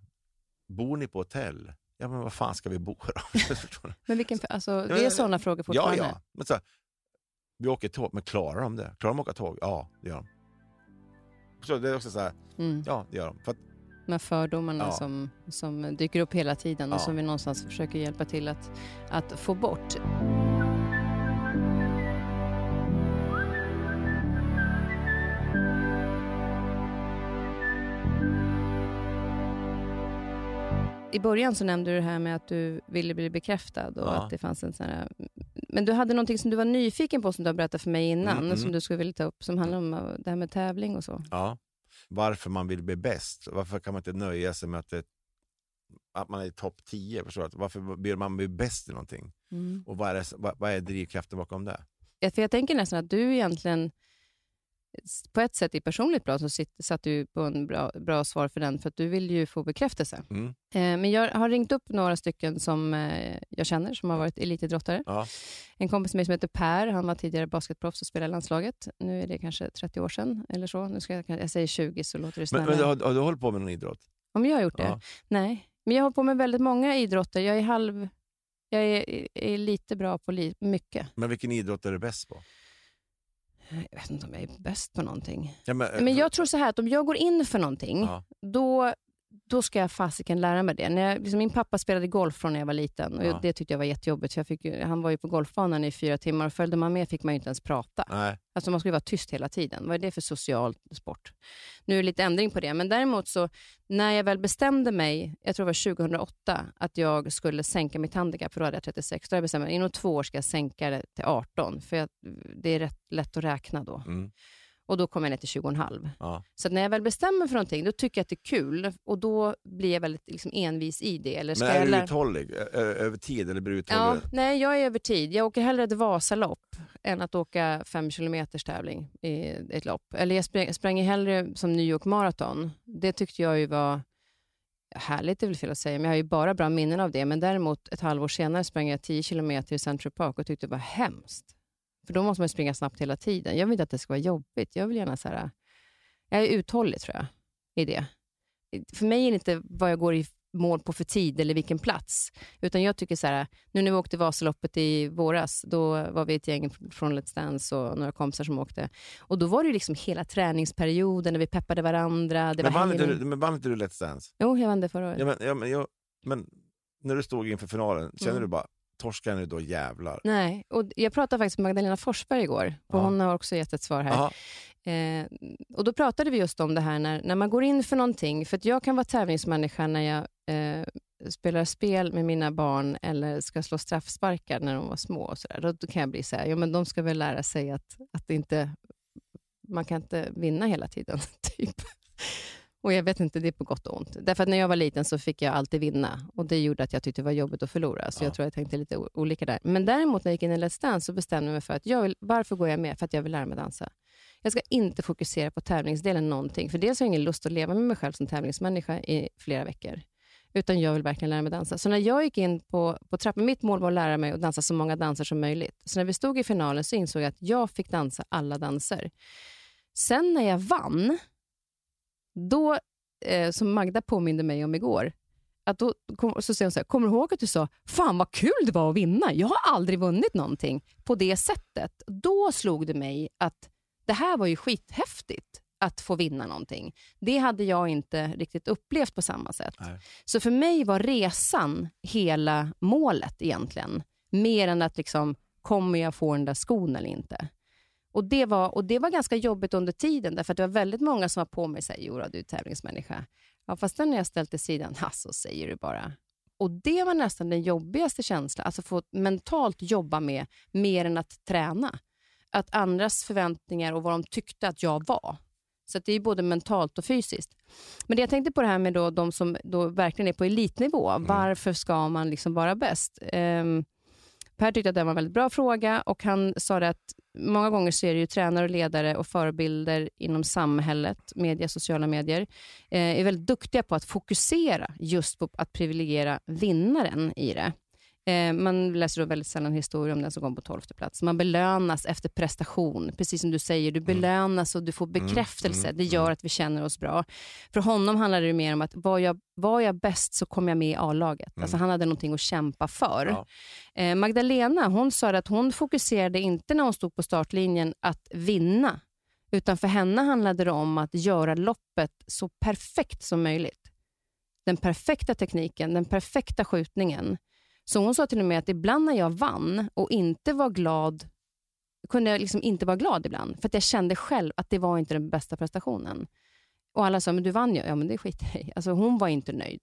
Bor ni på hotell? Ja men vad fan ska vi bo då?
Men vilken, alltså, det
men-
är sådana frågor
ja,
fortfarande?
ja. Men så här, vi åker tåg, men klarar de det? Klarar de att åka tåg? Ja, det gör de. Så det är också så här,
Mm.
ja det gör de. För att,
De fördomarna
Ja.
som, som dyker upp hela tiden och
Ja.
som vi någonstans försöker hjälpa till att, att få bort. I början så nämnde du det här med att du ville bli bekräftad och
Ja.
att det fanns en sån här... Men du hade någonting som du var nyfiken på som du har berättat för mig innan,
Mm,
som
mm.
du skulle vilja ta upp, som handlar om uh, det här med tävling och så.
ja, varför man vill bli bäst. Varför kan man inte nöja sig med att, det, att man är topp 10? Förstår du? Varför vill man bli bäst i någonting? Och vad är, vad, vad är drivkraften bakom det?
Ja, För jag tänker nästan att du egentligen, på ett sätt i personligt bra, så satt du på en bra, bra svar för den, för att du vill ju få bekräftelse.
Mm.
Eh, men jag har ringt upp några stycken som eh, jag känner, som har varit elitidrottare.
Ja.
En kompis med mig som heter Per, han var tidigare basketproffs och spelade i landslaget. Nu är det kanske 30 år sedan, eller så. Nu ska jag, jag säger 20, så låter det
Men,
snällare.
men har, har du hållit på med någon idrott?
Om jag har gjort det?
Ja.
Nej, men jag har hållit på med väldigt många idrotter. Jag är halv... Jag är, är lite bra på li, mycket.
Men vilken idrott är du bäst på?
Jag vet inte om jag är bäst på någonting.
Ja, men,
Men jag tror så här att om jag går in för någonting,
Ja.
då, då ska jag fasiken lära mig det. När jag, liksom min pappa spelade golf från när jag var liten och
Ja.
det tyckte jag var jättejobbigt. För fick han var ju på golfbanan i fyra timmar och följde man med fick man ju inte ens prata.
Nej.
Alltså man skulle vara tyst hela tiden. Vad är det för social sport? Nu är det lite ändring på det, men däremot så när jag väl bestämde mig, jag tror det var 2008, att jag skulle sänka mitt handikapp, för då hade jag 36, då hade jag bestämt mig inom två år ska jag sänka det till 18, för jag, det är rätt lätt att räkna då.
Mm.
Och då kom jag ner till 20,5.
Ja.
Så när jag väl bestämmer för någonting, då tycker jag att det är kul och då blir jag väldigt liksom, envis i det. Eller ska
Men är
jag
du uthållig? Över tid eller blir du
Ja, nej, jag är över tid. Jag åker hellre ett Vasalopp än att åka fem kilometers tävling i ett lopp. Eller jag sprang, hellre som New York Marathon. Det tyckte jag ju var härligt är väl fel att säga, men jag har ju bara bra minnen av det. Men däremot ett halvår senare sprang jag 10 kilometer i Central Park och tyckte det var hemskt. För då måste man springa snabbt hela tiden. Jag vill inte att det ska vara jobbigt. Jag vill gärna så här, jag är uthållig tror jag i det. För mig är det inte vad jag går i mål på för tid eller vilken plats. Utan jag tycker så här, nu när vi åkte Vasaloppet i våras, då var vi ett gäng från Let's Dance och några kompisar som åkte. Och då var det liksom hela träningsperioden när vi peppade varandra. Det
Men
var
vann inte, du, men vann inte du Let's Dance?
Jo, jag vann det förra året.
Ja, men, ja, men, jag, men när du stod inför finalen, känner
Mm.
du bara, torskar nu då jävlar?
Nej, och jag pratade faktiskt med Magdalena Forsberg igår. Och
Ja.
Hon har också gett ett svar här. Eh, och Då pratade vi just om det här när, när man går in för någonting. För att jag kan vara tävlingsmänniska när jag eh, spelar spel med mina barn eller ska slå straffsparkar när de var små. Och så där. Då, kan jag bli så här, ja, men de ska väl lära sig att, att inte, man kan inte vinna hela tiden. typ. Och jag vet inte, det är på gott och ont. Därför att när jag var liten så fick jag alltid vinna och det gjorde att jag tyckte det var jobbigt att förlora. Så
Ja.
jag tror jag tänkte lite olika där. Men däremot när jag gick in i Let's Dance så bestämde jag mig för att jag vill, varför går jag med? För att jag vill lära mig dansa. Jag ska inte fokusera på tävlingsdelen någonting. För dels har jag ingen lust att leva med mig själv som tävlingsmänniska i flera veckor. Utan jag vill verkligen lära mig dansa. Så när jag gick in på, på trappan, mitt mål var att lära mig att dansa så många danser som möjligt. Så när vi stod i finalen så insåg jag att jag fick dansa alla danser. Sen när jag vann, då, eh, som Magda påminde mig om igår, att då kom, så säger hon så här, kommer du ihåg att du sa, fan vad kul det var att vinna? Jag har aldrig vunnit någonting på det sättet. Då slog det mig att det här var ju skithäftigt att få vinna någonting. Det hade jag inte riktigt upplevt på samma sätt.
Nej.
Så för mig var resan hela målet egentligen. Mer än att liksom, kommer jag få den där skon eller inte? Och det, var, och det var ganska jobbigt under tiden, därför att det var väldigt många som var på mig och sa, Jodå, du är tävlingsmänniska. Ja, fast den när jag ställt till sidan, så säger du bara. Och det var nästan den jobbigaste känslan, alltså få mentalt jobba med mer än att träna. Att andras förväntningar och vad de tyckte att jag var. Så det är både mentalt och fysiskt. Men det jag tänkte på det här med då, de som då verkligen är på elitnivå. Varför ska man liksom vara bäst? Ehm, per tyckte att det var en väldigt bra fråga och han sa det att många gånger så är det ju tränare och ledare och förebilder inom samhället, media, sociala medier, eh, är väldigt duktiga på att fokusera just på att privilegiera vinnaren i det. Eh, Man läser då väldigt sällan historier om den som kom på tolfte plats. Man belönas efter prestation. Precis som du säger, du belönas och du får bekräftelse.
mm,
Det gör att vi känner oss bra. För honom handlade det mer om att var jag, var jag bäst så kom jag med i A-laget. Alltså han hade någonting att kämpa för.
Ja.
Eh, Magdalena hon sa att hon fokuserade inte när hon stod på startlinjen att vinna. Utan för henne handlade det om att göra loppet så perfekt som möjligt. Den perfekta tekniken, den perfekta skjutningen. Så hon sa till och med att ibland när jag vann och inte var glad, kunde jag liksom inte vara glad ibland. För att jag kände själv att det var inte den bästa prestationen. Och alla sa, men du vann ju. Ja, men det skiter jag i. Alltså hon var inte nöjd.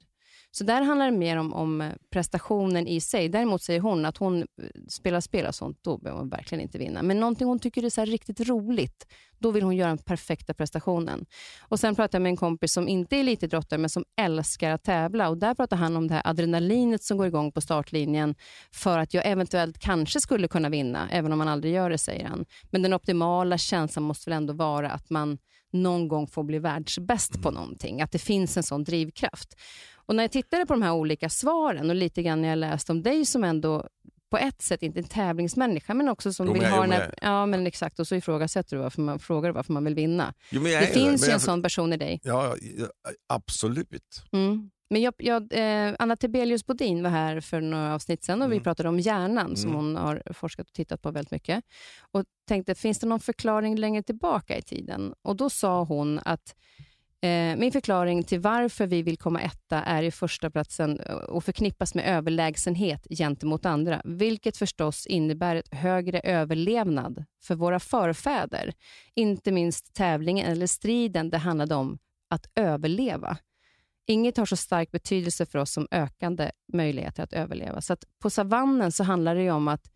Så där handlar det mer om, om eh, prestationen i sig. Däremot säger hon att hon eh, spelar spel och sånt, då behöver hon verkligen inte vinna. Men någonting hon tycker är så här riktigt roligt, då vill hon göra den perfekta prestationen. Och Sen pratade jag med en kompis som inte är elitidrottare, men som älskar att tävla. Och Där pratar han om det här adrenalinet som går igång på startlinjen för att jag eventuellt kanske skulle kunna vinna, även om man aldrig gör det, säger han. Men den optimala känslan måste väl ändå vara att man någon gång får bli världsbäst på någonting. Att det finns en sån drivkraft. Och när jag tittade på de här olika svaren och lite grann när jag läste om dig som ändå på ett sätt inte en tävlingsmänniska, men också som
Jo,
vill ha den här, Ja, men exakt. Och så ifrågasätter du varför man, frågar varför man vill vinna.
Jo,
Det
är
finns ju
jag-
en sån person i dig.
Ja, ja, absolut.
Mm. Men jag, jag, eh, Anna Tibelius Bodin var här för några avsnitt sedan och vi
Mm.
pratade om hjärnan som
Mm.
hon har forskat och tittat på väldigt mycket. Och tänkte, finns det någon förklaring längre tillbaka i tiden? Och Då sa hon att Eh, min förklaring till varför vi vill komma etta är i första platsen eh, och förknippas med överlägsenhet gentemot andra, vilket förstås innebär ett högre överlevnad för våra förfäder. Inte minst tävlingen eller striden det handlade om att överleva. Inget har så stark betydelse för oss som ökande möjligheter att överleva. Så att på savannen så handlar det ju om att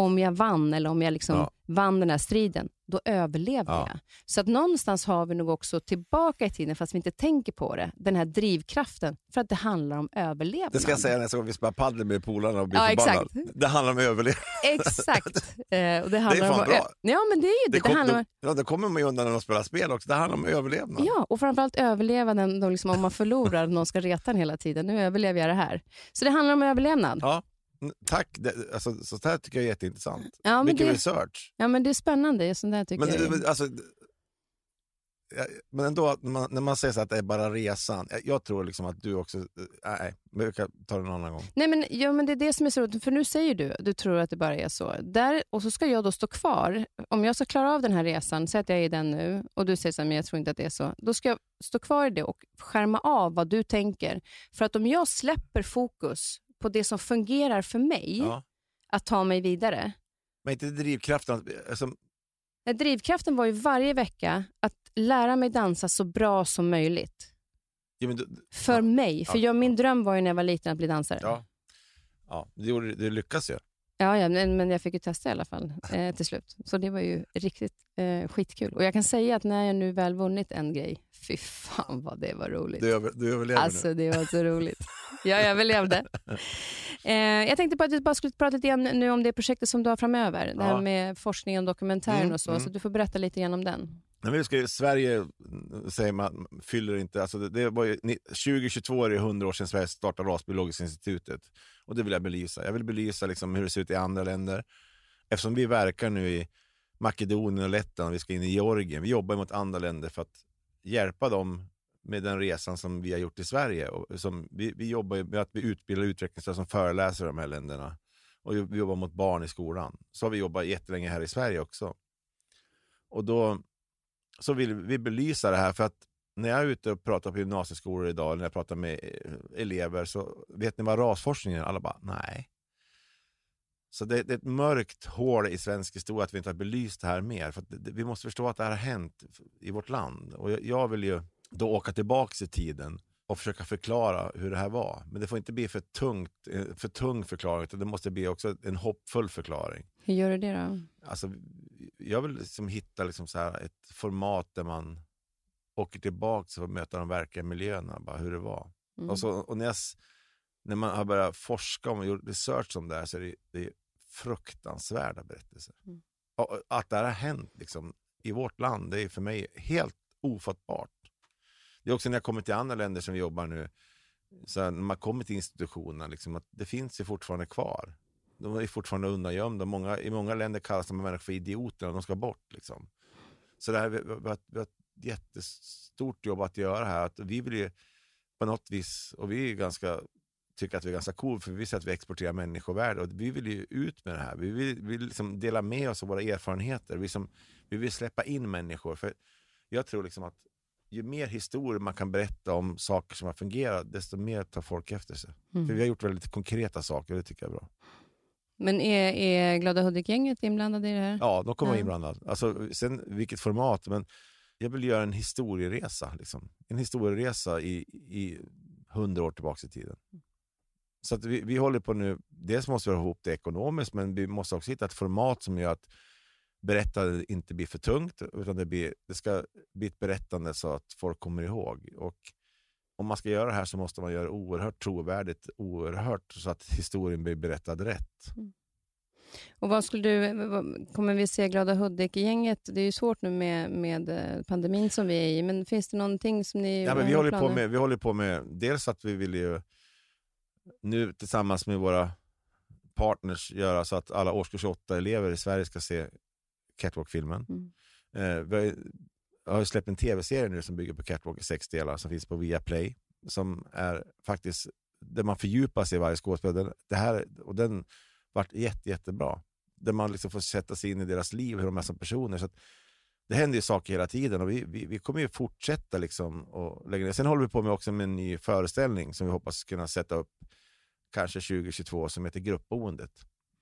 om jag vann eller om jag liksom
Ja.
vann den här striden, då överlevde
Ja.
jag. Så att någonstans har vi nog också tillbaka i tiden, fast vi inte tänker på det, den här drivkraften, för att det handlar om överlevnad.
Det ska jag säga nästa gång vi spelar padel med polarna och blir
Ja,
förbannade.
exakt.
Det handlar om att överleva.
Exakt. Eh, och det, handlar
fan
om
bra.
Ja, men det är ju det. Det,
kom,
handlar om,
ja, då kommer man ju undan när de spelar spel också. Det handlar om överlevnad.
Ja, och framförallt överleva den, då liksom, om man förlorar och någon ska reta en hela tiden. Nu överlever jag det här. Så det handlar om överlevnad.
Ja, tack. Det, alltså, sånt här tycker jag är jätteintressant.
Ja, men
Mycket
det,
research.
ja, men det är spännande. Sånt där tycker
Men,
jag.
men, alltså, men ändå, att när man, när man säger så att det är bara resan. Jag, tror liksom att du också... äh, Nej, men vi kan ta det någon annan gång.
Nej, men, ja, men det är det som är så roligt. För nu säger du, du tror att det bara är så. Där, och så ska jag då stå kvar. Om jag ska klara av den här resan, säg att jag är i den nu, och du säger så här, men jag tror inte att det är så. Då ska jag stå kvar i det och skärma av vad du tänker. För att om jag släpper fokus på det som fungerar för mig,
Ja.
att ta mig vidare.
Men inte drivkraften. Alltså,
Drivkraften var ju varje vecka att lära mig dansa så bra som möjligt.
ja, du,
För
Ja.
mig. För
Ja.
jag, min dröm var ju när jag var liten att bli dansare.
ja. Ja, det, gjorde, det lyckas ju.
Ja, ja men, men jag fick ju testa i alla fall eh, till slut. Så det var ju riktigt eh, skitkul. Och jag kan säga att när jag nu väl vunnit en grej, fy fan vad det var roligt.
Du, över, du överlever
Alltså
nu.
det var så roligt. Jag överlevde. Eh, jag tänkte på att vi bara skulle prata lite grann nu om det projektet som du har framöver. Det här
Ja.
med forskningen, dokumentären
Mm,
och så.
mm.
Så du får berätta lite grann om den.
Men vi ska, Sverige mm, säger man, fyller inte... Alltså det, det var ju, 2022 är det 100 år sedan Sverige startade Rasbiologiska institutet. Och det vill jag belysa. Jag vill belysa liksom hur det ser ut i andra länder. Eftersom vi verkar nu i Makedonien och Lettland och vi ska in i Georgien. Vi jobbar mot andra länder för att hjälpa dem med den resan som vi har gjort i Sverige. Och som vi, vi jobbar med att vi utbildar utvecklingsstörda som föreläser i de här länderna. Och vi jobbar mot barn i skolan. Så har vi jobbat jättelänge här i Sverige också. Och då så vill vi belysa det här för att när jag är ute och pratar på gymnasieskolor idag, eller när jag pratar med eh, elever, så vet ni vad rasforskning är? Alla bara, nej. Så det, det är ett mörkt hål i svensk historia att vi inte har belyst det här mer. För att det, vi måste förstå att det här har hänt i vårt land. Och jag, jag vill ju då åka tillbaka i tiden och försöka förklara hur det här var. Men det får inte bli för, tungt, eh, för tung förklaring, utan det måste bli också en hoppfull förklaring.
Hur gör du det då?
Alltså, jag vill liksom hitta liksom så här ett format där man åker tillbaka och möter de verkliga miljöerna, bara hur det var.
Mm.
Och, så, och när, jag, när man har börjat forska om och gjort research om det här så är det, det är fruktansvärda berättelser.
Mm.
Och att det här har hänt liksom, i vårt land, det är för mig helt ofattbart. Det är också när jag kommer till andra länder som vi jobbar nu, så här, när man kommer till institutionerna, liksom, att det finns ju fortfarande kvar. De är fortfarande undangömda. Många, I många länder kallas de här människor för idioter och de ska bort. Liksom. Så det här, vi, vi, vi, har, vi har ett jättestort jobb att göra här. Att vi vill ju på något vis, och vi är ganska, tycker att vi är ganska cool för vi ser att vi exporterar människovärde och vi vill ju ut med det här. Vi vill, vi vill liksom dela med oss av våra erfarenheter. Vi, som, vi vill släppa in människor. För jag tror liksom att ju mer historier man kan berätta om saker som har fungerat, desto mer tar folk efter sig.
Mm.
För vi har gjort väldigt konkreta saker och det tycker jag är bra.
Men är, är Glada Hudik-gänget inblandade i det här?
Ja, de kommer
Ja.
vara inblandade. Alltså, sen vilket format, men jag vill göra en historieresa. Liksom. En historieresa i, i hundra år tillbaka i tiden. Så att vi, vi håller på nu, dels måste vi ha ihop det ekonomiskt, men vi måste också hitta ett format som gör att berättandet inte blir för tungt, utan det, blir, det ska bli ett berättande så att folk kommer ihåg. Och om man ska göra det här så måste man göra det oerhört trovärdigt, oerhört så att historien blir berättad rätt.
Och vad skulle du, vad- kommer vi se Glada Hudik-gänget? Det är ju svårt nu med, med eh, pandemin som vi är i, men finns det någonting som ni
Ja, men vi, håller på
planer?
med, vi håller på med dels att vi vill ju nu tillsammans med våra partners göra så att alla årskurs 8-elever i Sverige ska se Catwalk-filmen.
Mm.
Eh, vi har, ju- jag har släppt en tv-serie nu som bygger på Catwalk i sex delar som finns på Viaplay. Som är faktiskt där man fördjupar sig i varje skådespelare. Den- Det här, och den vart jätte, jättebra. Där man liksom får sätta sig in i deras liv, hur de är som personer. Så att det händer ju saker hela tiden och vi, vi, vi kommer ju fortsätta liksom och lägga ner. Sen håller vi på med också med en ny föreställning som vi hoppas kunna sätta upp kanske 2022 som heter Gruppboendet.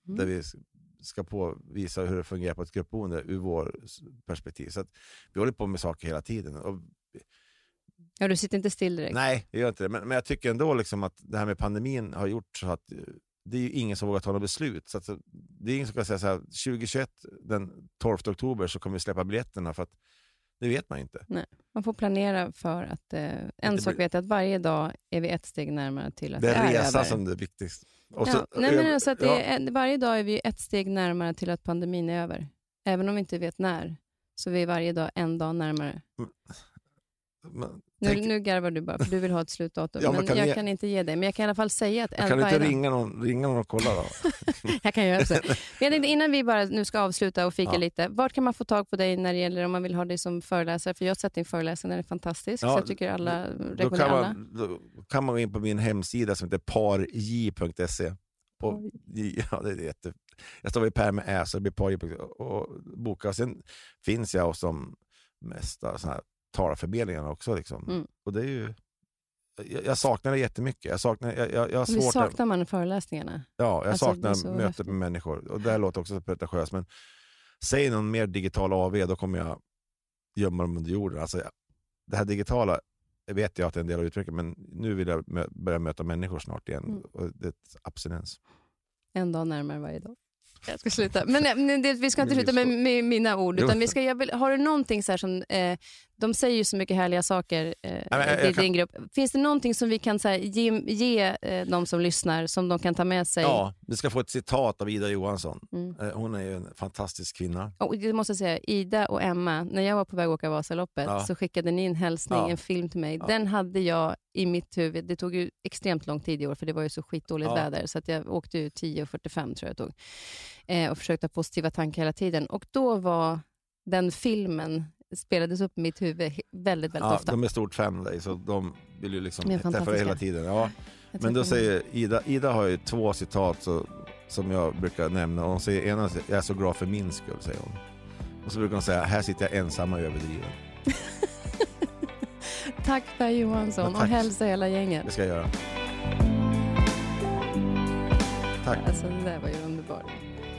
Mm.
Där vi ska påvisa hur det fungerar på ett gruppboende ur vår perspektiv. Så att vi håller på med saker hela tiden. Och,
Ja, du sitter inte still direkt?
nej, jag gör inte det. Men, men jag tycker ändå liksom att det här med pandemin har gjort så att eh, det är ju ingen som vågar ta något beslut. Så det är ingen som kan säga så här, 2021, den 12 oktober, så kommer vi släppa biljetterna. För att det vet man inte.
Man får planera för att... Eh, en
Det
sak
blir-
vet jag, att varje dag är vi ett steg närmare till att
Det är
över.
resan som är det Och
Ja,
så-
nej, men alltså att
ja,
är, varje dag är vi ett steg närmare till att pandemin är över. Även om vi inte vet när, så vi är varje dag en dag närmare.
men
Nu,
tänk-
nu garvar du bara, för du vill ha ett slutdatum.
Ja, men kan
jag
ni-
kan inte ge dig. Men jag kan i alla fall säga att en,
kan du inte ringa någon, ringa någon och kolla då?
Jag kan göra så. Men jag tänkte innan vi bara nu ska avsluta och fika
Ja.
lite. Vart kan man få tag på dig när det gäller om man vill ha dig som föreläsare? För jag har sett din föreläsning, den är fantastisk.
Ja,
så jag tycker alla
Då kan,
alla.
man, då kan man gå in på min hemsida som heter parj.se. Och, ja, det är jätte, jag står vid Per med Ä, så det blir parj.se. Och boka. Sen finns jag som mesta såna här talarförmedlingarna också. Liksom.
Mm.
Och det är ju, jag, jag saknar det jättemycket. Jag, saknar, jag, jag, jag har
Vi
svårt att,
saknar man föreläsningarna.
ja, jag
alltså,
saknar möten
häftigt.
med människor. Och det här låter också så pretentiöst, men säg någon mer digital AV, då kommer jag gömma dem under jorden. Alltså, det här digitala vet jag att det är en del av utvecklingen, men nu vill jag mö- börja möta människor snart igen.
Mm.
Och det är ett abstinens.
En dag närmare varje dag. Jag ska sluta. Men, eh, men det, vi ska inte sluta med, med mina ord. Utan vi ska, vill, har du någonting så här som... Eh, de säger ju så mycket härliga saker eh,
jag-
i
kan-
din grupp. Finns det någonting som vi kan så här, ge, ge eh, de som lyssnar, som de kan ta med sig?
Ja, du ska få ett citat av Ida Johansson.
Mm.
Eh, Hon är ju en fantastisk kvinna.
Och det måste jag säga, Ida och Emma, när jag var på väg att åka Vasaloppet
Ja.
så skickade ni en hälsning,
Ja.
en film till mig.
Ja.
Den hade jag i mitt huvud. Det tog ju extremt lång tid i år för det var ju så skitdåligt
Ja.
väder så att jag åkte ju 10.45 tror jag det tog. Eh, och försökte ha positiva tankar hela tiden. Och då var den filmen spelades upp i mitt huvud väldigt, väldigt
Ja,
ofta.
de är stort fan av dig, så de vill ju liksom träffa dig hela tiden. Ja.
Jag
Men då säger Ida, Ida har ju två citat så, som jag brukar nämna. Hon säger ena, jag är så glad för min skull, säger hon. Och så brukar hon säga, här sitter jag ensam och överdriven.
Tack Per Johansson
Ja,
och
tack.
hälsa hela gänget.
Det ska jag göra. Tack.
Alltså det där var ju underbart.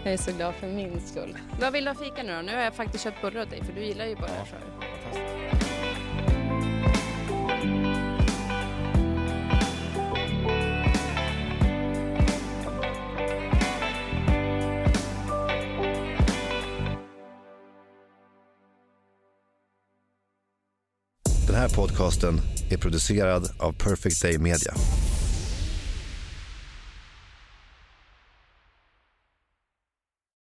Jag är så glad för min skull. Vad vill du ha fika nu då? Nu har jag faktiskt köpt bullar åt dig för du gillar ju bullar. du.
Den här podcasten är producerad av Perfect Day Media.